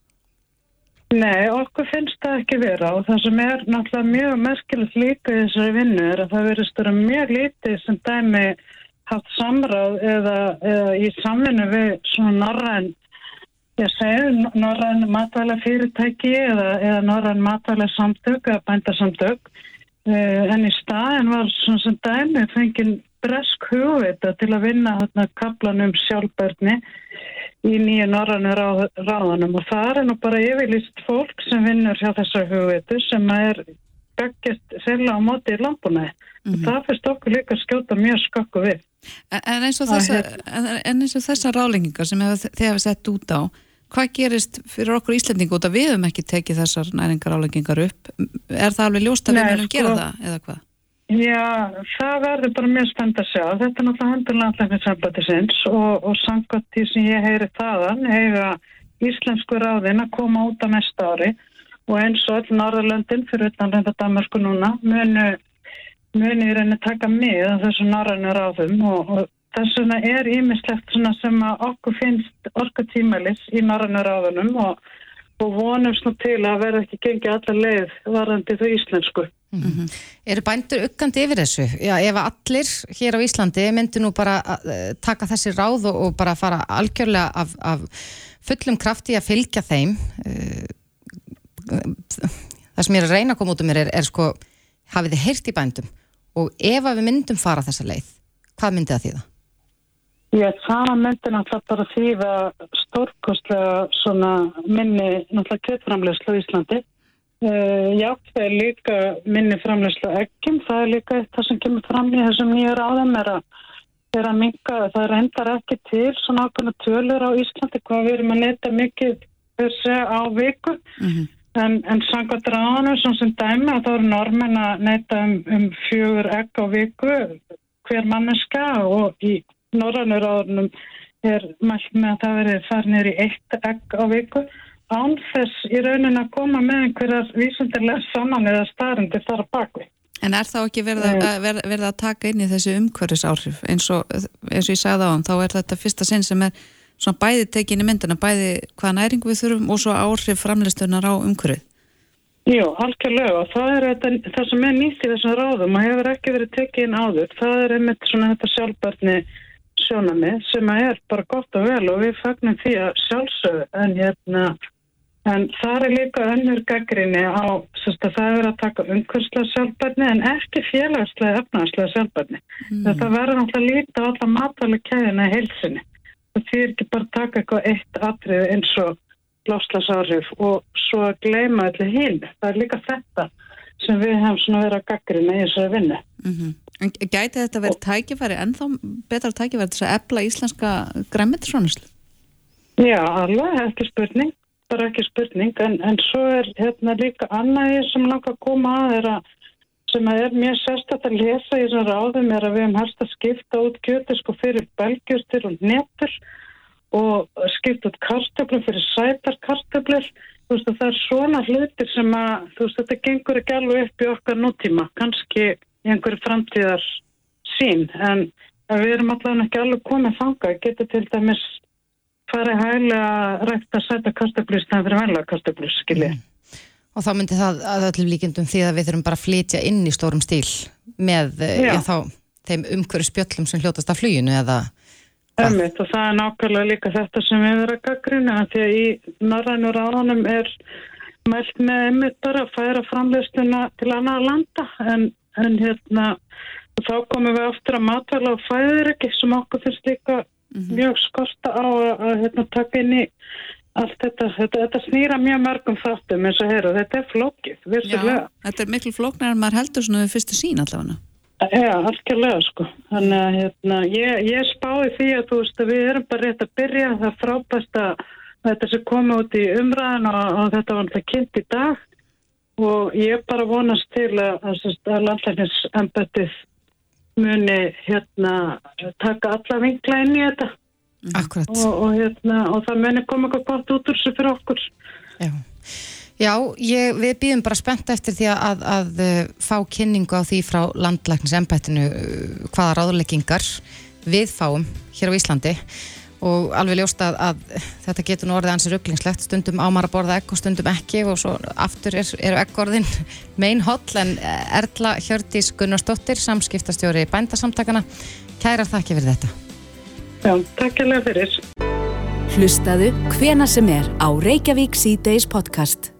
[SPEAKER 9] Nei, okkur finnst það ekki vera og það sem er náttúrulega mjög merkilegt líka í þessari vinnu er að það verðist vera mjög lítið sem dæmi haft samráð eða, eða í samvinnu við svona norræn ég segi norræn matvæla fyrirtæki eða, eða norræn matvæla samtök eða bændasamtök uh, en í staðin var svona sem dæmi fengið bresk hugvita til að vinna þarna kaplan um sjálfbörni í nýju norrannu ráð, ráðanum og það er nú bara yfirlýst fólk sem vinnur hjá þessar hugveitu sem er beggjast selja á móti í landbúnaði. og Það fyrst okkur líka skjóta mjög skokku við.
[SPEAKER 2] En, en eins og
[SPEAKER 9] Það
[SPEAKER 2] þessa, þessa ráðleikingar sem þið hefur sett út á, hvað gerist fyrir okkur Íslendingu út að við höfum ekki tekið þessar næringar ráðleikingar upp? Er það alveg ljóst að við
[SPEAKER 9] Nei,
[SPEAKER 2] munum gera
[SPEAKER 9] sko-
[SPEAKER 2] það eða hvað?
[SPEAKER 9] Já, það verður bara mjög spennt að sjá. Þetta er náttúrulega hendur landlækningssambatisins og, og samkvæmt því sem ég heyri þaðan eiga íslensku ráðin að koma út á næsta ári og eins og öll Norðurlöndin fyrir utan reynda Danmarku núna munu, munu í rauninni taka mið af þessu norrænu ráðum og, og þess vegna er ímislegt sem okkur finnst orkutímælis í norrænu ráðunum og, og vonumst nú til að verða ekki gengið allar leið varandi þau íslensku.
[SPEAKER 3] Eru bændur uggandi yfir þessu? Já, ef allir hér á Íslandi myndu nú bara uh, taka þessi ráð og, og bara fara algjörlega af, af fullum krafti að fylgja þeim uh, það sem ég er að reyna að koma út um mér er, er sko, hafið þið heyrt í bændum og ef að við myndum fara þessa leið hvað myndi það þýða?
[SPEAKER 9] Já, það myndi náttúrulega bara þýða stórkostlega svona minni náttúrulega kjötframlegslu á Íslandi. Uh, já, það er líka minni framlegslu eggjum, það er líka eitt það sem kemur fram í þessum nýja ráðum er að, er að minka, það reyndar ekki til svona ákveðna tölur á Íslandi hvað við erum að neyta mikið þessi á viku. En, en samkvæmt ráðanum sem sem dæmi að það eru normen að neyta um, um fjögur egg á viku hver manneska og í norrannu ráðanum er mælt með að það veri farnir í eitt egg á viku. Án þess í raunin að koma með einhverjar vísundarlega saman eða staðrindir þar að bakvi.
[SPEAKER 2] En er þá ekki verið að, að, verið, verið að taka inn í þessu umhverfisáhrif? Eins og, eins og ég sagði á hann, þá er þetta fyrsta sinn sem er svona bæði tekin í myndina, bæði hvað næring við þurfum og svo áhrif framleistunar á umhverfið.
[SPEAKER 9] Jú, algjörlega. Og það er þetta, það sem er nýtt í þessum ráðum og hefur ekki verið tekið inn áður, það er einmitt svona þetta sjálfbarni sjónami sem er bara gott og vel og við fagnum því að sjálfsögðu en hérna en það er líka önnur gaggrinni á að það er að taka umhverslega sjálfbarni en ekki félagslega efnagslega sjálfbarni. Mm. Það verður náttúrulega líta á alla matvæli kæðina í heilsinni það þýr ekki bara taka eitthvað eitt atrið eins og láslasáhrif og svo að gleyma allir hinn. Það er líka þetta sem við hefum svona verið að gaggrina í þessari vinnu.
[SPEAKER 2] Mm En gæti þetta verið tækifæri, ennþá betra tækifæri til að ebla íslenska græmitisrónuslu?
[SPEAKER 9] Já, alveg, ekki spurning, bara ekki spurning, en, en svo er hérna líka annað sem langar að koma að er að sem að er mjög sérstætt að lesa í þessum ráðum er að við hefum helst að skipta út kjöti sko fyrir belgjustir og netur og skipta út kartöflur fyrir sætar kartöflur þú veist að það er svona hlutir sem að þú veist þetta gengur ekki alveg upp í okkar nútíma kannski í einhverju framtíðar sín en við erum allavega ekki alveg komið þanga getur til dæmis farið hægilega að rækta sæta kartöflur stæðan fyrir venlega kartöflur skilji mm.
[SPEAKER 3] Og þá myndi það að öllum líkjendum því að við þurfum bara að flytja inn í stórum stíl með já. Já, þá, þeim umhverju spjöllum sem hljótast af fluginu eða
[SPEAKER 9] Ömmit og það er nákvæmlega líka þetta sem við erum að gaggrina því að í norrænur áðanum er mælt með ömmit bara að færa framleistuna til annar landa en en hérna þá komum við aftur að matvæla og fæðir ekki sem okkur finnst líka mm -hmm. mjög skorta á að, að hérna, taka inn í allt þetta, þetta, þetta snýra mjög mörgum þáttum eins og herru, þetta er flókið, virsulega.
[SPEAKER 2] Þetta er miklu flóknar en maður heldur svona við fyrstu sín allavega.
[SPEAKER 9] Já, algjörlega sko, þannig að hérna, ég, ég spái því að veist að við erum bara rétt að byrja, það frábæst að þetta sem komi út í umræðan og, og þetta var þetta kynnt í dag. Og ég bara vonast til að, að landlækningsembettið muni hérna taka alla vinkla inn í þetta.
[SPEAKER 3] Og,
[SPEAKER 9] og, hérna, og það muni koma eitthvað gott út úr þessu fyrir okkur.
[SPEAKER 3] Já, Já ég, við býðum bara spennt eftir því að, að, að uh, fá kynningu á því frá landlækningsembettinu uh, hvaða ráðleggingar við fáum hér á Íslandi. Og alveg ljóst að, að þetta getur nú orðið ansið rugglingslegt, stundum ámar að borða egg og stundum ekki og svo aftur er, eru eggorðin <laughs> mein holl. En Erla Hjördís Gunnarsdóttir samskiptastjóri í bændasamtakana kæra þakki fyrir þetta.
[SPEAKER 9] Já, takk alveg fyrir.
[SPEAKER 1] Hlustaðu hvena sem er á Reykjavík C-Days podcast